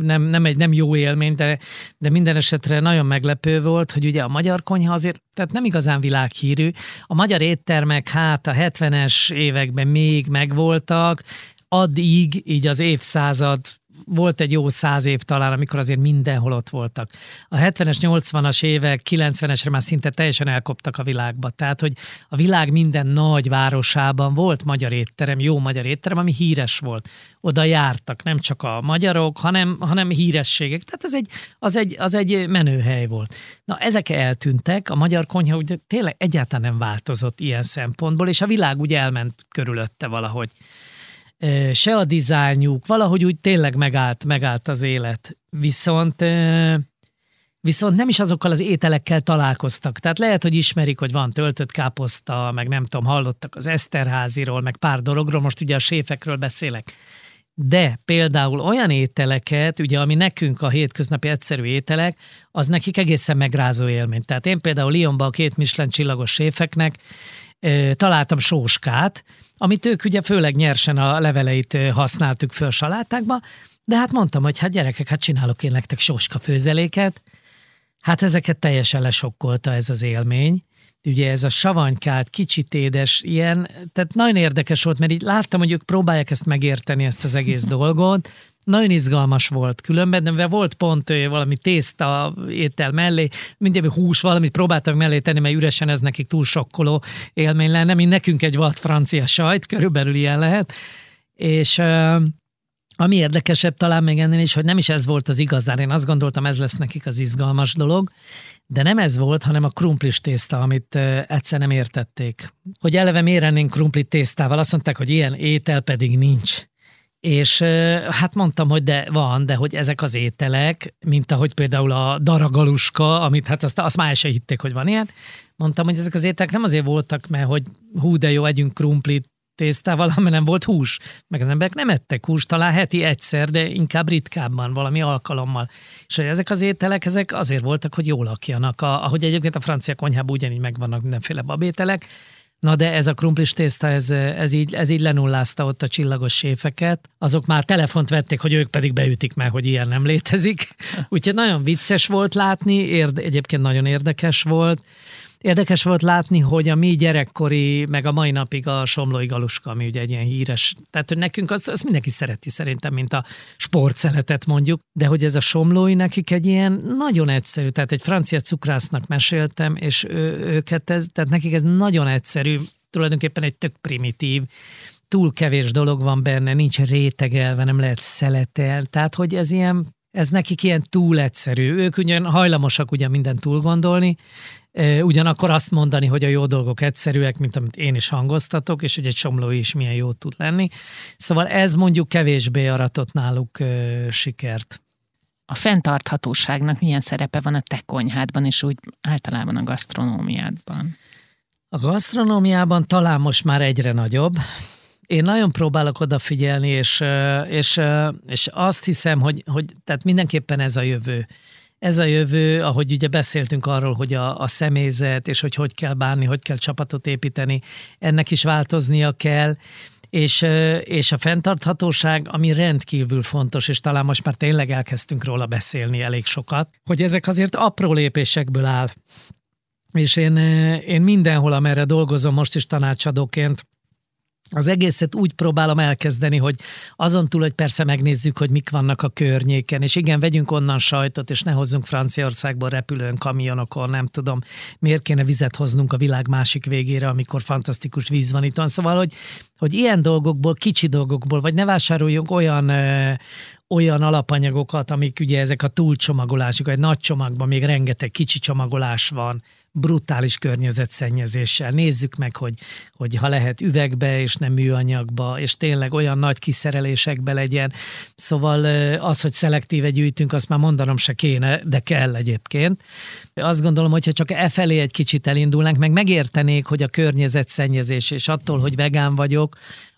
nem, nem egy nem jó élmény, de, de minden esetre nagyon meglepő volt, hogy ugye a magyar konyha azért tehát nem igazán világhírű. A magyar éttermek hát a 70-es években még megvoltak, addig, így az évszázad volt egy jó száz év talán, amikor azért mindenhol ott voltak. A 70-es, 80-as évek, 90-esre már szinte teljesen elkoptak a világba. Tehát, hogy a világ minden nagy városában volt magyar étterem, jó magyar étterem, ami híres volt. Oda jártak nem csak a magyarok, hanem, hanem hírességek. Tehát az egy, az, egy, az egy menőhely volt. Na, ezek eltűntek, a magyar konyha ugye tényleg egyáltalán nem változott ilyen szempontból, és a világ úgy elment körülötte valahogy se a dizájnjuk, valahogy úgy tényleg megállt, megállt az élet. Viszont viszont nem is azokkal az ételekkel találkoztak. Tehát lehet, hogy ismerik, hogy van töltött káposzta, meg nem tudom, hallottak az Eszterháziról, meg pár dologról, most ugye a séfekről beszélek. De például olyan ételeket, ugye ami nekünk a hétköznapi egyszerű ételek, az nekik egészen megrázó élmény. Tehát én például Lyonban a két Michelin csillagos séfeknek találtam sóskát, amit ők ugye főleg nyersen a leveleit használtuk föl salátákba, de hát mondtam, hogy hát gyerekek, hát csinálok én nektek sóska főzeléket. Hát ezeket teljesen lesokkolta ez az élmény. Ugye ez a savanykát, kicsit édes, ilyen, tehát nagyon érdekes volt, mert így láttam, hogy ők próbálják ezt megérteni, ezt az egész [laughs] dolgot, nagyon izgalmas volt különben, de volt pont valami tészta étel mellé, mindig hús valamit próbáltam mellé tenni, mert üresen ez nekik túl sokkoló élmény lenne, mint nekünk egy vad francia sajt, körülbelül ilyen lehet. És ami érdekesebb talán még ennél is, hogy nem is ez volt az igazán. Én azt gondoltam, ez lesz nekik az izgalmas dolog, de nem ez volt, hanem a krumplis tészta, amit egyszer nem értették. Hogy eleve miért ennénk krumplit tésztával, azt mondták, hogy ilyen étel pedig nincs. És hát mondtam, hogy de van, de hogy ezek az ételek, mint ahogy például a daragaluska, amit hát azt, azt már se hitték, hogy van ilyen, mondtam, hogy ezek az ételek nem azért voltak, mert hogy hú, de jó, együnk krumplit, tésztával, nem volt hús. Meg az emberek nem ettek hús, talán heti egyszer, de inkább ritkábban, valami alkalommal. És hogy ezek az ételek, ezek azért voltak, hogy jól lakjanak. A, ahogy egyébként a francia konyhában ugyanígy megvannak mindenféle babételek, Na de ez a krumplis tészta, ez, ez, így, ez így lenullázta ott a csillagos séfeket. Azok már telefont vették, hogy ők pedig beütik meg, hogy ilyen nem létezik. [laughs] Úgyhogy nagyon vicces volt látni, érde, egyébként nagyon érdekes volt. Érdekes volt látni, hogy a mi gyerekkori, meg a mai napig a Somlói Galuska, ami ugye egy ilyen híres, tehát hogy nekünk az, az mindenki szereti szerintem, mint a sportszeletet mondjuk, de hogy ez a Somlói nekik egy ilyen nagyon egyszerű, tehát egy francia cukrásznak meséltem, és ő, őket ez, tehát nekik ez nagyon egyszerű, tulajdonképpen egy tök primitív, túl kevés dolog van benne, nincs rétegelve, nem lehet szeletel, tehát hogy ez ilyen ez nekik ilyen túl egyszerű. Ők ugyan hajlamosak ugye mindent túl gondolni, ugyanakkor azt mondani, hogy a jó dolgok egyszerűek, mint amit én is hangoztatok, és hogy egy somló is milyen jó tud lenni. Szóval ez mondjuk kevésbé aratott náluk sikert. A fenntarthatóságnak milyen szerepe van a te konyhádban, és úgy általában a gasztronómiádban? A gasztronómiában talán most már egyre nagyobb. Én nagyon próbálok odafigyelni, és, és, és azt hiszem, hogy, hogy tehát mindenképpen ez a jövő ez a jövő, ahogy ugye beszéltünk arról, hogy a, a személyzet, és hogy hogy kell bánni, hogy kell csapatot építeni, ennek is változnia kell, és, és a fenntarthatóság, ami rendkívül fontos, és talán most már tényleg elkezdtünk róla beszélni elég sokat, hogy ezek azért apró lépésekből áll. És én, én mindenhol, amerre dolgozom most is tanácsadóként, az egészet úgy próbálom elkezdeni, hogy azon túl, hogy persze megnézzük, hogy mik vannak a környéken, és igen, vegyünk onnan sajtot, és ne hozzunk Franciaországból repülőn, kamionokon, nem tudom, miért kéne vizet hoznunk a világ másik végére, amikor fantasztikus víz van itt. Szóval, hogy, hogy ilyen dolgokból, kicsi dolgokból, vagy ne vásároljunk olyan, olyan alapanyagokat, amik ugye ezek a túlcsomagolások, egy nagy csomagban még rengeteg kicsi csomagolás van, brutális környezetszennyezéssel. Nézzük meg, hogy, hogy ha lehet üvegbe és nem műanyagba, és tényleg olyan nagy kiszerelésekbe legyen. Szóval az, hogy szelektíve gyűjtünk, azt már mondanom se kéne, de kell egyébként. Azt gondolom, hogyha csak e felé egy kicsit elindulnánk, meg megértenék, hogy a környezetszennyezés, és attól, hogy vegán vagyok,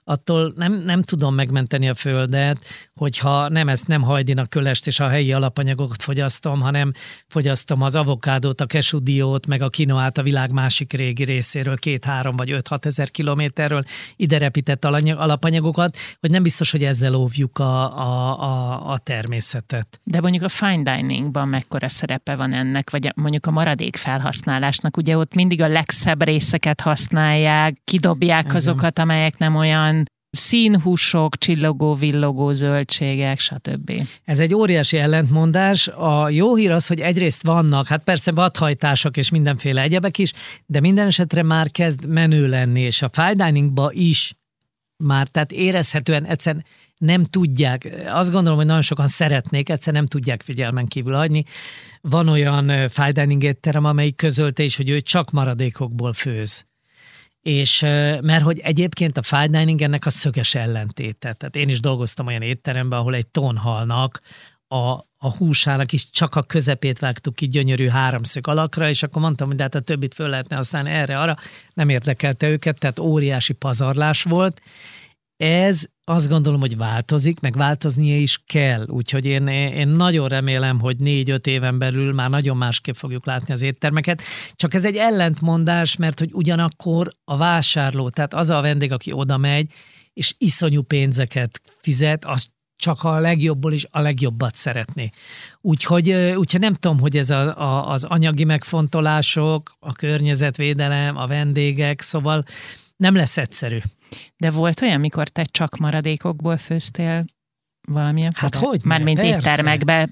attól nem, nem tudom megmenteni a földet, hogyha nem ezt nem hajdinak kölest és a helyi alapanyagokat fogyasztom, hanem fogyasztom az avokádót, a kesudiót, meg a kinoát a világ másik régi részéről, két-három vagy öt-hat ezer kilométerről ide repített alapanyagokat, hogy nem biztos, hogy ezzel óvjuk a, a, a, a természetet. De mondjuk a fine diningban mekkora szerepe van ennek, vagy mondjuk a maradék felhasználásnak, ugye ott mindig a legszebb részeket használják, kidobják Igen. azokat, amelyek nem olyan színhúsok, csillogó, villogó zöldségek, stb. Ez egy óriási ellentmondás. A jó hír az, hogy egyrészt vannak, hát persze vadhajtások és mindenféle egyebek is, de minden esetre már kezd menő lenni, és a fine diningba is már, tehát érezhetően egyszerűen nem tudják, azt gondolom, hogy nagyon sokan szeretnék, egyszer nem tudják figyelmen kívül hagyni. Van olyan fine dining étterem, amelyik közölte is, hogy ő csak maradékokból főz és mert hogy egyébként a fine dining ennek a szöges ellentéte. Tehát én is dolgoztam olyan étteremben, ahol egy tonhalnak a, a húsának is csak a közepét vágtuk ki gyönyörű háromszög alakra, és akkor mondtam, hogy de hát a többit föl lehetne aztán erre, arra. Nem érdekelte őket, tehát óriási pazarlás volt. Ez azt gondolom, hogy változik, meg változnia is kell. Úgyhogy én, én nagyon remélem, hogy négy-öt éven belül már nagyon másképp fogjuk látni az éttermeket. Csak ez egy ellentmondás, mert hogy ugyanakkor a vásárló, tehát az a vendég, aki oda megy, és iszonyú pénzeket fizet, az csak a legjobbból is a legjobbat szeretné. Úgyhogy, úgyhogy nem tudom, hogy ez a, a, az anyagi megfontolások, a környezetvédelem, a vendégek, szóval nem lesz egyszerű. De volt olyan, mikor te csak maradékokból főztél valamilyen Hát hogy? Mármint éttermekbe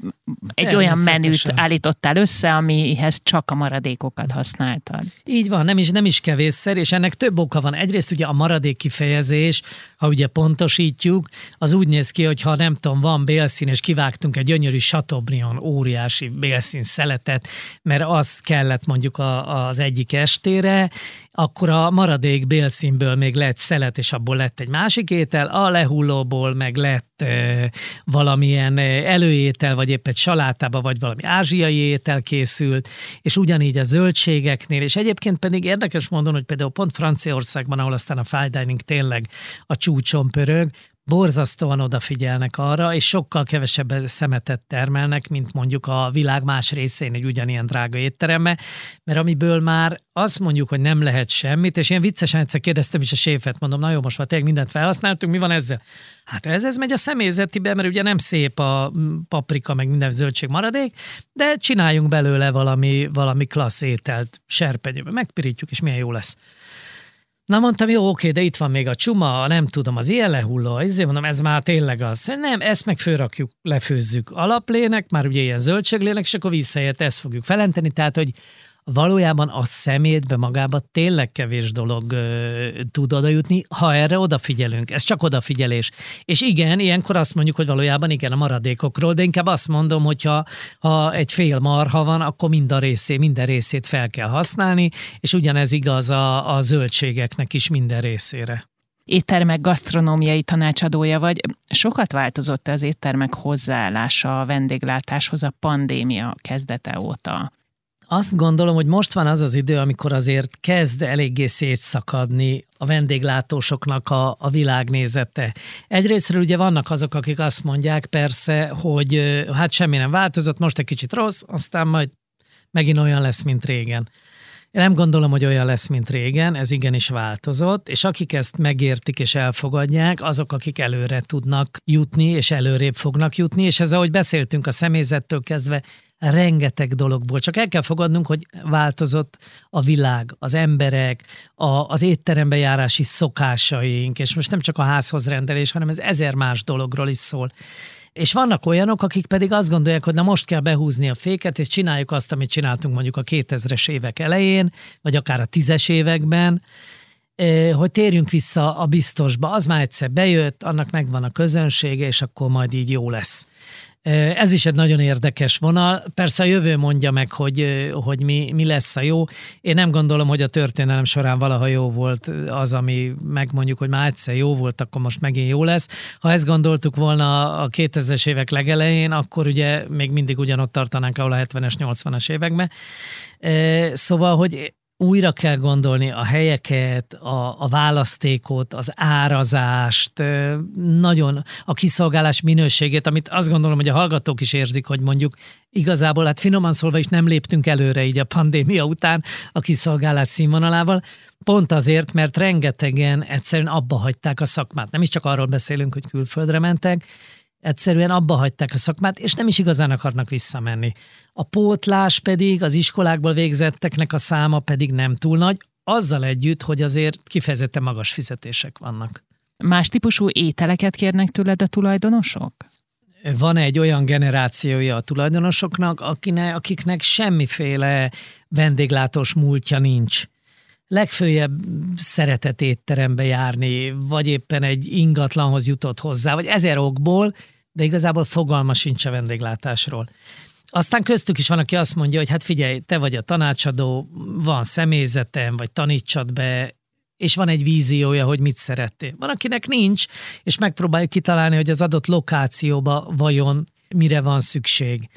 egy olyan menüt állítottál össze, amihez csak a maradékokat használtad. Így van, nem is, nem is kevésszer, és ennek több oka van. Egyrészt ugye a maradék kifejezés, ha ugye pontosítjuk, az úgy néz ki, hogy ha nem tudom, van bélszín, és kivágtunk egy gyönyörű Chateaubriand óriási bélszín szeletet, mert az kellett mondjuk a, az egyik estére, akkor a maradék bélszínből még lett szelet, és abból lett egy másik étel, a lehullóból meg lett valamilyen előétel, vagy épp egy salátába, vagy valami ázsiai étel készült, és ugyanígy a zöldségeknél, és egyébként pedig érdekes mondani, hogy például pont Franciaországban, ahol aztán a fine dining tényleg a csúcson pörög, borzasztóan odafigyelnek arra, és sokkal kevesebb szemetet termelnek, mint mondjuk a világ más részén egy ugyanilyen drága étterembe, mert amiből már azt mondjuk, hogy nem lehet semmit, és én viccesen egyszer kérdeztem is a séfet, mondom, na jó, most már tényleg mindent felhasználtunk, mi van ezzel? Hát ez, ez megy a személyzetibe, mert ugye nem szép a paprika, meg minden zöldség maradék, de csináljunk belőle valami, valami klassz ételt serpenyőbe, megpirítjuk, és milyen jó lesz. Na mondtam, jó, oké, de itt van még a csuma, nem tudom, az ilyen lehulló, ezért mondom, ez már tényleg az. Nem, ezt meg fölrakjuk, lefőzzük alaplének, már ugye ilyen zöldséglének, és akkor visszaért ezt fogjuk felenteni, tehát, hogy valójában a szemétbe magába tényleg kevés dolog ö, tud oda jutni, ha erre odafigyelünk. Ez csak odafigyelés. És igen, ilyenkor azt mondjuk, hogy valójában igen a maradékokról, de inkább azt mondom, hogyha ha egy fél marha van, akkor mind a részé, minden részét fel kell használni, és ugyanez igaz a, a zöldségeknek is minden részére éttermek gasztronómiai tanácsadója vagy. Sokat változott az éttermek hozzáállása a vendéglátáshoz a pandémia kezdete óta? Azt gondolom, hogy most van az az idő, amikor azért kezd eléggé szétszakadni a vendéglátósoknak a, a világnézete. Egyrésztről ugye vannak azok, akik azt mondják persze, hogy hát semmi nem változott, most egy kicsit rossz, aztán majd megint olyan lesz, mint régen. Én nem gondolom, hogy olyan lesz, mint régen, ez igenis változott, és akik ezt megértik és elfogadják, azok, akik előre tudnak jutni, és előrébb fognak jutni, és ez, ahogy beszéltünk a személyzettől kezdve, rengeteg dologból. Csak el kell fogadnunk, hogy változott a világ, az emberek, a, az étterembe járási szokásaink, és most nem csak a házhoz rendelés, hanem ez ezer más dologról is szól. És vannak olyanok, akik pedig azt gondolják, hogy na most kell behúzni a féket, és csináljuk azt, amit csináltunk mondjuk a 2000-es évek elején, vagy akár a tízes években, hogy térjünk vissza a biztosba. Az már egyszer bejött, annak megvan a közönsége, és akkor majd így jó lesz. Ez is egy nagyon érdekes vonal. Persze a jövő mondja meg, hogy, hogy mi, mi lesz a jó. Én nem gondolom, hogy a történelem során valaha jó volt az, ami megmondjuk, hogy már egyszer jó volt, akkor most megint jó lesz. Ha ezt gondoltuk volna a 2000-es évek legelején, akkor ugye még mindig ugyanott tartanánk, ahol a 70-es, 80-as években. Szóval, hogy újra kell gondolni a helyeket, a, a választékot, az árazást, nagyon a kiszolgálás minőségét, amit azt gondolom, hogy a hallgatók is érzik, hogy mondjuk igazából, hát finoman szólva is nem léptünk előre így a pandémia után a kiszolgálás színvonalával, pont azért, mert rengetegen egyszerűen abba hagyták a szakmát. Nem is csak arról beszélünk, hogy külföldre mentek, egyszerűen abba hagyták a szakmát, és nem is igazán akarnak visszamenni. A pótlás pedig, az iskolákból végzetteknek a száma pedig nem túl nagy, azzal együtt, hogy azért kifejezetten magas fizetések vannak. Más típusú ételeket kérnek tőled a tulajdonosok? Van egy olyan generációja a tulajdonosoknak, akine, akiknek semmiféle vendéglátós múltja nincs legfőjebb szeretett étterembe járni, vagy éppen egy ingatlanhoz jutott hozzá, vagy ezer okból, de igazából fogalma sincs a vendéglátásról. Aztán köztük is van, aki azt mondja, hogy hát figyelj, te vagy a tanácsadó, van személyzetem, vagy tanítsad be, és van egy víziója, hogy mit szerettél. Van, akinek nincs, és megpróbálja kitalálni, hogy az adott lokációba vajon mire van szükség.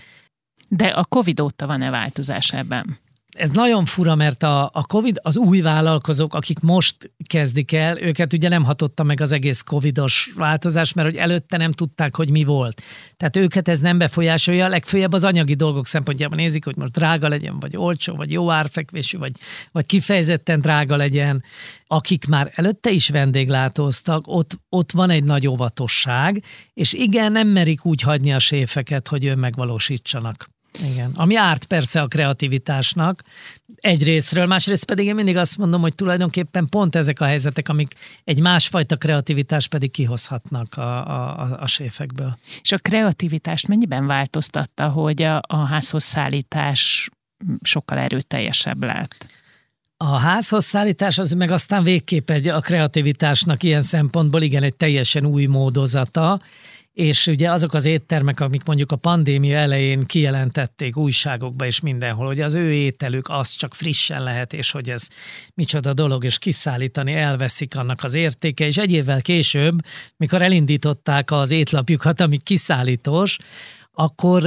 De a Covid óta van-e változás ebben? Ez nagyon fura, mert a, a COVID, az új vállalkozók, akik most kezdik el, őket ugye nem hatotta meg az egész covidos változás, mert hogy előtte nem tudták, hogy mi volt. Tehát őket ez nem befolyásolja, legfőjebb az anyagi dolgok szempontjában nézik, hogy most drága legyen, vagy olcsó, vagy jó árfekvésű, vagy, vagy kifejezetten drága legyen. Akik már előtte is vendéglátóztak, ott, ott van egy nagy óvatosság, és igen, nem merik úgy hagyni a séfeket, hogy önmegvalósítsanak. Igen, ami árt persze a kreativitásnak egyrésztről, másrészt pedig én mindig azt mondom, hogy tulajdonképpen pont ezek a helyzetek, amik egy másfajta kreativitás pedig kihozhatnak a, a, a séfekből. És a kreativitást mennyiben változtatta, hogy a, a házhoz szállítás sokkal erőteljesebb lett? A házhoz szállítás az meg aztán végképp egy a kreativitásnak ilyen szempontból igen egy teljesen új módozata, és ugye azok az éttermek, amik mondjuk a pandémia elején kijelentették újságokba és mindenhol, hogy az ő ételük az csak frissen lehet, és hogy ez micsoda dolog, és kiszállítani elveszik annak az értéke, és egy évvel később, mikor elindították az étlapjukat, ami kiszállítós, akkor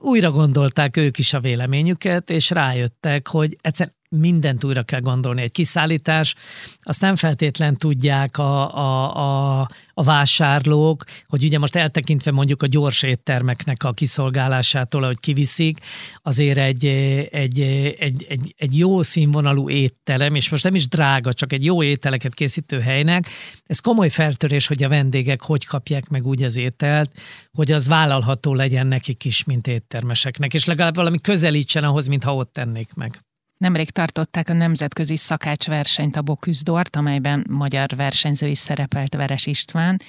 újra gondolták ők is a véleményüket, és rájöttek, hogy egyszerűen mindent újra kell gondolni. Egy kiszállítás, azt nem feltétlen tudják a, a, a, a vásárlók, hogy ugye most eltekintve mondjuk a gyors éttermeknek a kiszolgálásától, hogy kiviszik, azért egy, egy, egy, egy, egy jó színvonalú étterem, és most nem is drága, csak egy jó ételeket készítő helynek, ez komoly feltörés, hogy a vendégek hogy kapják meg úgy az ételt, hogy az vállalható legyen nekik is, mint éttermeseknek, és legalább valami közelítsen ahhoz, mintha ott tennék meg. Nemrég tartották a nemzetközi szakácsversenyt a Boküzdort, amelyben magyar versenyző is szerepelt Veres István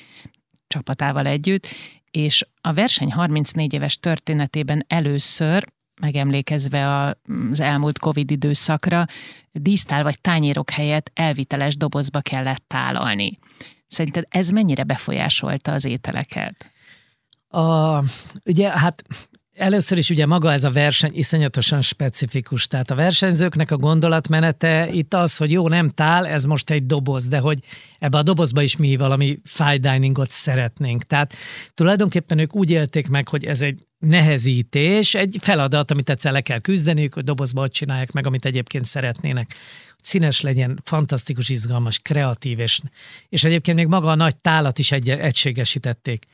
csapatával együtt, és a verseny 34 éves történetében először megemlékezve az elmúlt Covid időszakra, dísztál vagy tányérok helyett elviteles dobozba kellett tálalni. Szerinted ez mennyire befolyásolta az ételeket? A, ugye hát Először is ugye maga ez a verseny iszonyatosan specifikus, tehát a versenyzőknek a gondolatmenete itt az, hogy jó, nem tál, ez most egy doboz, de hogy ebbe a dobozba is mi valami fine diningot szeretnénk. Tehát tulajdonképpen ők úgy élték meg, hogy ez egy nehezítés, egy feladat, amit egyszer le kell küzdeniük, hogy dobozba ott csinálják meg, amit egyébként szeretnének. Hogy színes legyen, fantasztikus, izgalmas, kreatív, és, és egyébként még maga a nagy tálat is egy, egységesítették.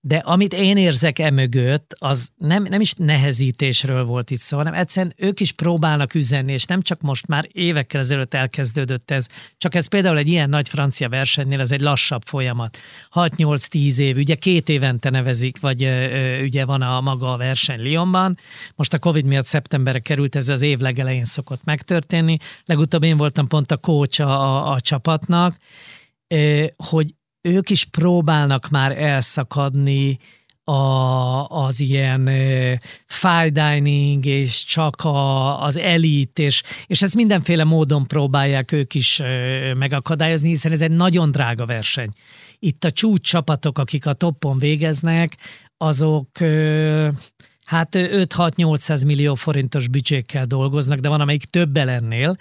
De amit én érzek emögött, az nem, nem is nehezítésről volt itt szó, hanem egyszerűen ők is próbálnak üzenni, és nem csak most már évekkel ezelőtt elkezdődött ez, csak ez például egy ilyen nagy francia versenynél, ez egy lassabb folyamat. 6-8-10 év, ugye két évente nevezik, vagy ö, ugye van a maga a verseny Lyonban. Most a Covid miatt szeptemberre került, ez az év legelején szokott megtörténni. Legutóbb én voltam pont a coach a, a, csapatnak, hogy ők is próbálnak már elszakadni a, az ilyen fine dining, és csak a, az elit, és, és ezt mindenféle módon próbálják ők is megakadályozni, hiszen ez egy nagyon drága verseny. Itt a csúcs csapatok, akik a toppon végeznek, azok hát 5-6-800 millió forintos büdzsékkel dolgoznak, de van, amelyik többe ennél,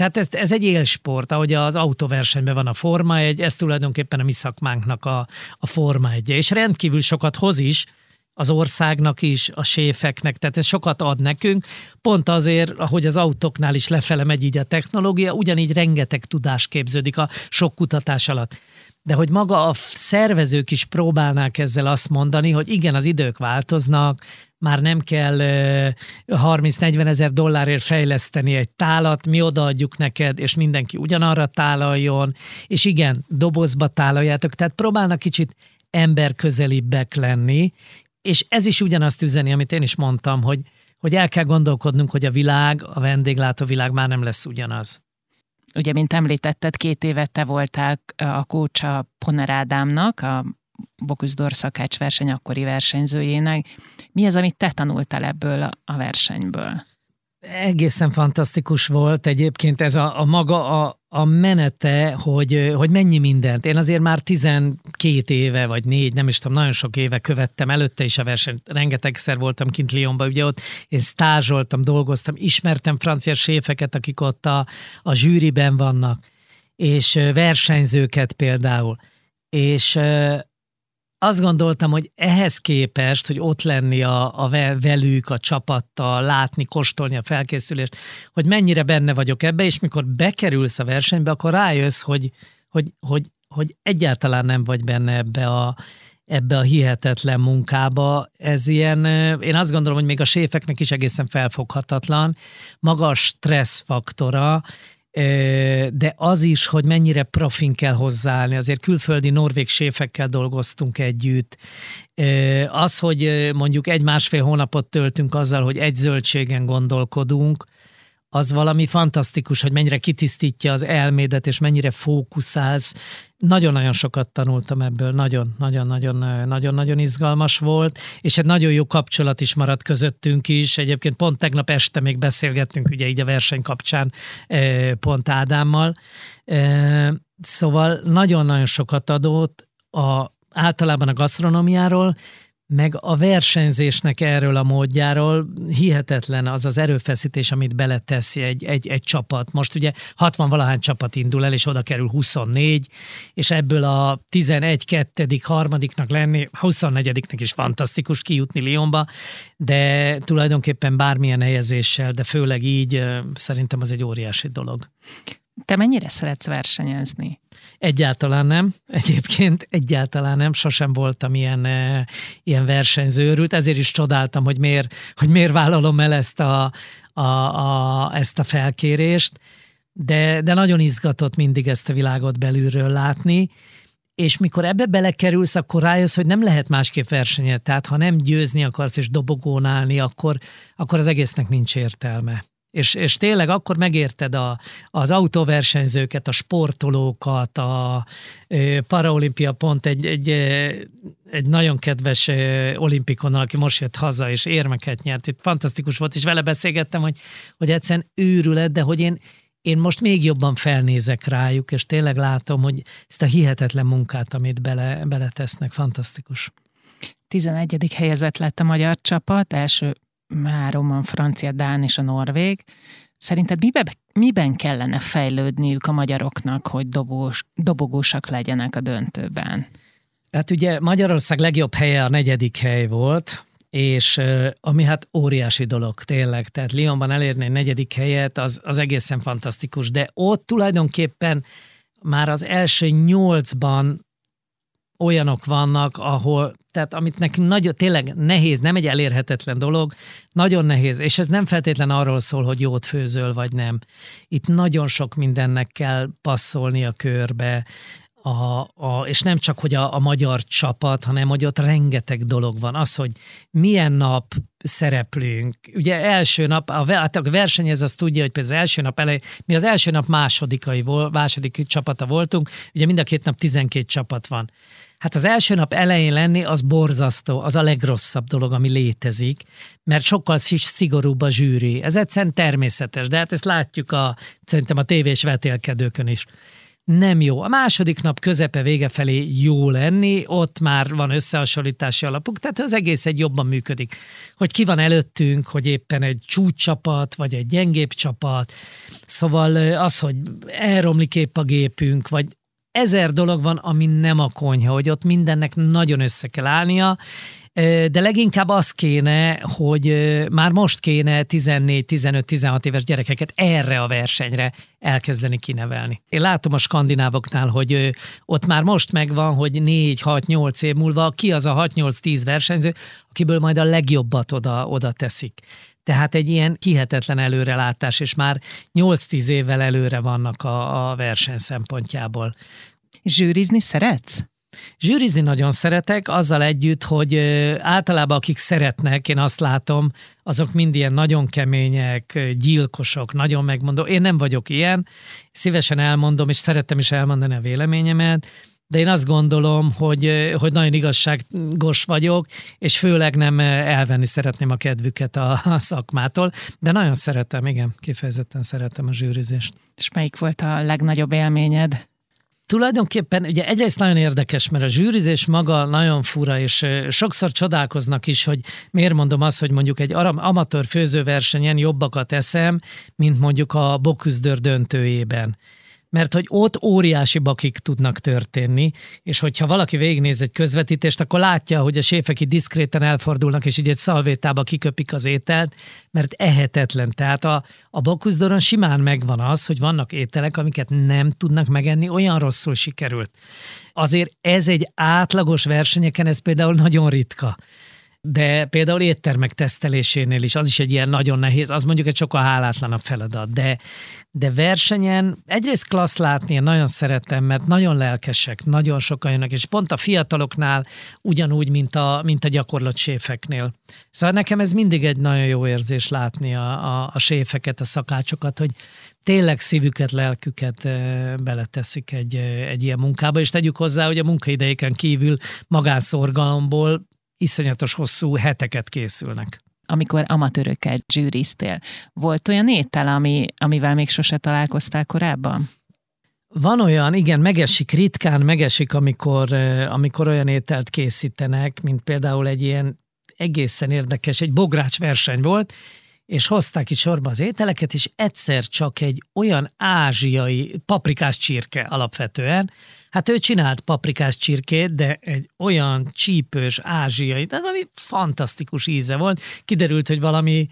tehát ez, ez egy élsport, ahogy az autóversenyben van a Forma egy, ez tulajdonképpen a mi szakmánknak a, a Forma egy, és rendkívül sokat hoz is, az országnak is, a séfeknek, tehát ez sokat ad nekünk, pont azért, ahogy az autóknál is lefele megy így a technológia, ugyanígy rengeteg tudás képződik a sok kutatás alatt. De hogy maga a szervezők is próbálnák ezzel azt mondani, hogy igen, az idők változnak, már nem kell 30-40 ezer dollárért fejleszteni egy tálat, mi odaadjuk neked, és mindenki ugyanarra tálaljon, és igen, dobozba tálaljátok, tehát próbálnak kicsit emberközelibbek lenni, és ez is ugyanazt üzeni, amit én is mondtam, hogy, hogy el kell gondolkodnunk, hogy a világ, a vendéglátó világ már nem lesz ugyanaz. Ugye, mint említetted, két évet te voltál a kócsa Poner Ádámnak, a Bokuszdor szakács verseny akkori versenyzőjének. Mi az, amit te tanultál ebből a versenyből? Egészen fantasztikus volt egyébként ez a, a maga a, a menete, hogy, hogy mennyi mindent. Én azért már 12 éve, vagy négy, nem is tudom, nagyon sok éve követtem előtte is a versenyt. Rengetegszer voltam kint Lyonban, ugye ott én stázsoltam, dolgoztam, ismertem francia séfeket, akik ott a, a zsűriben vannak, és versenyzőket például. És azt gondoltam, hogy ehhez képest, hogy ott lenni a, a velük, a csapattal, látni, kóstolni a felkészülést, hogy mennyire benne vagyok ebbe, és mikor bekerülsz a versenybe, akkor rájössz, hogy, hogy, hogy, hogy egyáltalán nem vagy benne ebbe a, ebbe a hihetetlen munkába. Ez ilyen, én azt gondolom, hogy még a séfeknek is egészen felfoghatatlan. Maga a stressz faktora, de az is, hogy mennyire profin kell hozzáállni. Azért külföldi norvég séfekkel dolgoztunk együtt. Az, hogy mondjuk egy-másfél hónapot töltünk azzal, hogy egy zöldségen gondolkodunk, az valami fantasztikus, hogy mennyire kitisztítja az elmédet, és mennyire fókuszálsz. Nagyon-nagyon sokat tanultam ebből, nagyon-nagyon-nagyon-nagyon izgalmas volt, és egy nagyon jó kapcsolat is maradt közöttünk is. Egyébként pont tegnap este még beszélgettünk, ugye így a verseny kapcsán eh, pont Ádámmal. Eh, szóval nagyon-nagyon sokat adott a, általában a gasztronómiáról, meg a versenyzésnek erről a módjáról hihetetlen az az erőfeszítés, amit beleteszi egy, egy, egy csapat. Most ugye 60 valahány csapat indul el, és oda kerül 24, és ebből a 11 kettedik, harmadiknak lenni, 24-nek is fantasztikus kijutni Lyonba, de tulajdonképpen bármilyen helyezéssel, de főleg így szerintem az egy óriási dolog. Te mennyire szeretsz versenyezni? Egyáltalán nem. Egyébként egyáltalán nem. Sosem voltam ilyen, e, ilyen versenyzőrült. Ezért is csodáltam, hogy miért, hogy miért vállalom el ezt a, a, a, ezt a felkérést. De, de nagyon izgatott mindig ezt a világot belülről látni és mikor ebbe belekerülsz, akkor rájössz, hogy nem lehet másképp versenyet. Tehát ha nem győzni akarsz és dobogón állni, akkor, akkor az egésznek nincs értelme. És, és tényleg akkor megérted a, az autóversenyzőket, a sportolókat, a Paraolimpia pont egy, egy, egy nagyon kedves olimpikon, aki most jött haza, és érmeket nyert. Itt fantasztikus volt, és vele beszélgettem, hogy, hogy egyszerűen őrület, de hogy én, én most még jobban felnézek rájuk, és tényleg látom, hogy ezt a hihetetlen munkát, amit bele, beletesznek, fantasztikus. 11. helyezett lett a magyar csapat, első három a francia, dán és a norvég. Szerinted miben, miben kellene fejlődniük a magyaroknak, hogy dobós, dobogósak legyenek a döntőben? Hát ugye Magyarország legjobb helye a negyedik hely volt, és ami hát óriási dolog tényleg, tehát Lyonban elérni egy negyedik helyet, az, az egészen fantasztikus, de ott tulajdonképpen már az első nyolcban olyanok vannak, ahol, tehát amit nekünk nagyon, tényleg nehéz, nem egy elérhetetlen dolog, nagyon nehéz, és ez nem feltétlen arról szól, hogy jót főzöl, vagy nem. Itt nagyon sok mindennek kell passzolni a körbe, a, a, és nem csak, hogy a, a magyar csapat, hanem hogy ott rengeteg dolog van. Az, hogy milyen nap szereplünk. Ugye első nap, a, hát a versenyez azt tudja, hogy például az első nap elej, mi az első nap másodikai, második csapata voltunk, ugye mind a két nap 12 csapat van Hát az első nap elején lenni az borzasztó, az a legrosszabb dolog, ami létezik, mert sokkal szigorúbb a zsűri. Ez egyszerűen természetes, de hát ezt látjuk a, szerintem a tévés vetélkedőkön is nem jó. A második nap közepe vége felé jó lenni, ott már van összehasonlítási alapuk, tehát az egész egy jobban működik. Hogy ki van előttünk, hogy éppen egy csúcscsapat, vagy egy gyengébb csapat, szóval az, hogy elromlik épp a gépünk, vagy ezer dolog van, ami nem a konyha, hogy ott mindennek nagyon össze kell állnia, de leginkább az kéne, hogy már most kéne 14-15-16 éves gyerekeket erre a versenyre elkezdeni kinevelni. Én látom a skandinávoknál, hogy ott már most megvan, hogy 4-6-8 év múlva ki az a 6-8-10 versenyző, akiből majd a legjobbat oda, oda teszik. Tehát egy ilyen kihetetlen előrelátás, és már 8-10 évvel előre vannak a, a verseny szempontjából. Zsűrizni szeretsz? Zsűrizni nagyon szeretek, azzal együtt, hogy általában akik szeretnek, én azt látom, azok mind ilyen nagyon kemények, gyilkosok, nagyon megmondó. Én nem vagyok ilyen, szívesen elmondom, és szeretem is elmondani a véleményemet, de én azt gondolom, hogy, hogy nagyon igazságos vagyok, és főleg nem elvenni szeretném a kedvüket a, a szakmától, de nagyon szeretem, igen, kifejezetten szeretem a zsűrizést. És melyik volt a legnagyobb élményed? Tulajdonképpen ugye egyrészt nagyon érdekes, mert a zsűrizés maga nagyon fura, és sokszor csodálkoznak is, hogy miért mondom azt, hogy mondjuk egy amatőr főzőversenyen jobbakat eszem, mint mondjuk a Boküzdör döntőjében mert hogy ott óriási bakik tudnak történni, és hogyha valaki végignéz egy közvetítést, akkor látja, hogy a séfek itt diszkréten elfordulnak, és így egy szalvétába kiköpik az ételt, mert ehetetlen. Tehát a, a bakuszdoron simán megvan az, hogy vannak ételek, amiket nem tudnak megenni, olyan rosszul sikerült. Azért ez egy átlagos versenyeken, ez például nagyon ritka de például éttermek tesztelésénél is az is egy ilyen nagyon nehéz, az mondjuk egy sokkal hálátlanabb feladat, de, de versenyen egyrészt klassz látni, én nagyon szeretem, mert nagyon lelkesek, nagyon sokan jönnek, és pont a fiataloknál ugyanúgy, mint a, mint a gyakorlat séfeknél. Szóval nekem ez mindig egy nagyon jó érzés látni a, a, a séfeket, a szakácsokat, hogy tényleg szívüket, lelküket beleteszik egy, egy ilyen munkába, és tegyük hozzá, hogy a munkaidejéken kívül magánszorgalomból iszonyatos hosszú heteket készülnek amikor amatőrökkel zsűriztél. Volt olyan étel, ami, amivel még sose találkoztál korábban? Van olyan, igen, megesik, ritkán megesik, amikor, amikor olyan ételt készítenek, mint például egy ilyen egészen érdekes, egy bogrács verseny volt, és hozták itt sorba az ételeket, és egyszer csak egy olyan ázsiai paprikás csirke alapvetően, Hát ő csinált paprikás csirkét, de egy olyan csípős ázsiai, tehát valami fantasztikus íze volt. Kiderült, hogy valami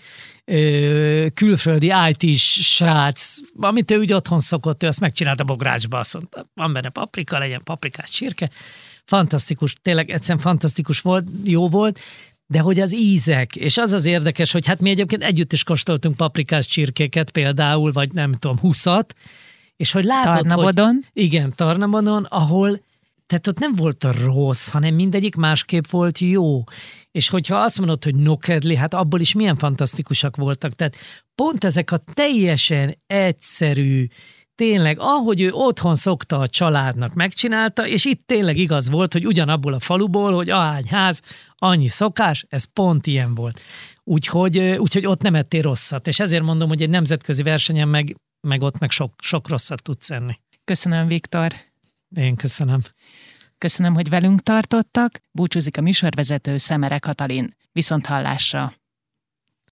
ö, külföldi it srác, amit ő úgy otthon szokott, ő azt megcsinálta bográcsba, azt mondta, van benne paprika, legyen paprikás csirke. Fantasztikus, tényleg egyszerűen fantasztikus volt, jó volt, de hogy az ízek, és az az érdekes, hogy hát mi egyébként együtt is kóstoltunk paprikás csirkéket például, vagy nem tudom, huszat, és hogy látod, Tarnabodon. hogy... Igen, Tarnabodon, ahol tehát ott nem volt a rossz, hanem mindegyik másképp volt jó. És hogyha azt mondod, hogy nokedli, hát abból is milyen fantasztikusak voltak. Tehát pont ezek a teljesen egyszerű, tényleg, ahogy ő otthon szokta a családnak megcsinálta, és itt tényleg igaz volt, hogy ugyanabból a faluból, hogy ahány ház, annyi szokás, ez pont ilyen volt. Úgyhogy, úgyhogy ott nem ettél rosszat, és ezért mondom, hogy egy nemzetközi versenyen meg meg ott meg sok, sok rosszat tudsz enni. Köszönöm, Viktor. Én köszönöm. Köszönöm, hogy velünk tartottak. Búcsúzik a műsorvezető Szemere Katalin. Viszont hallásra!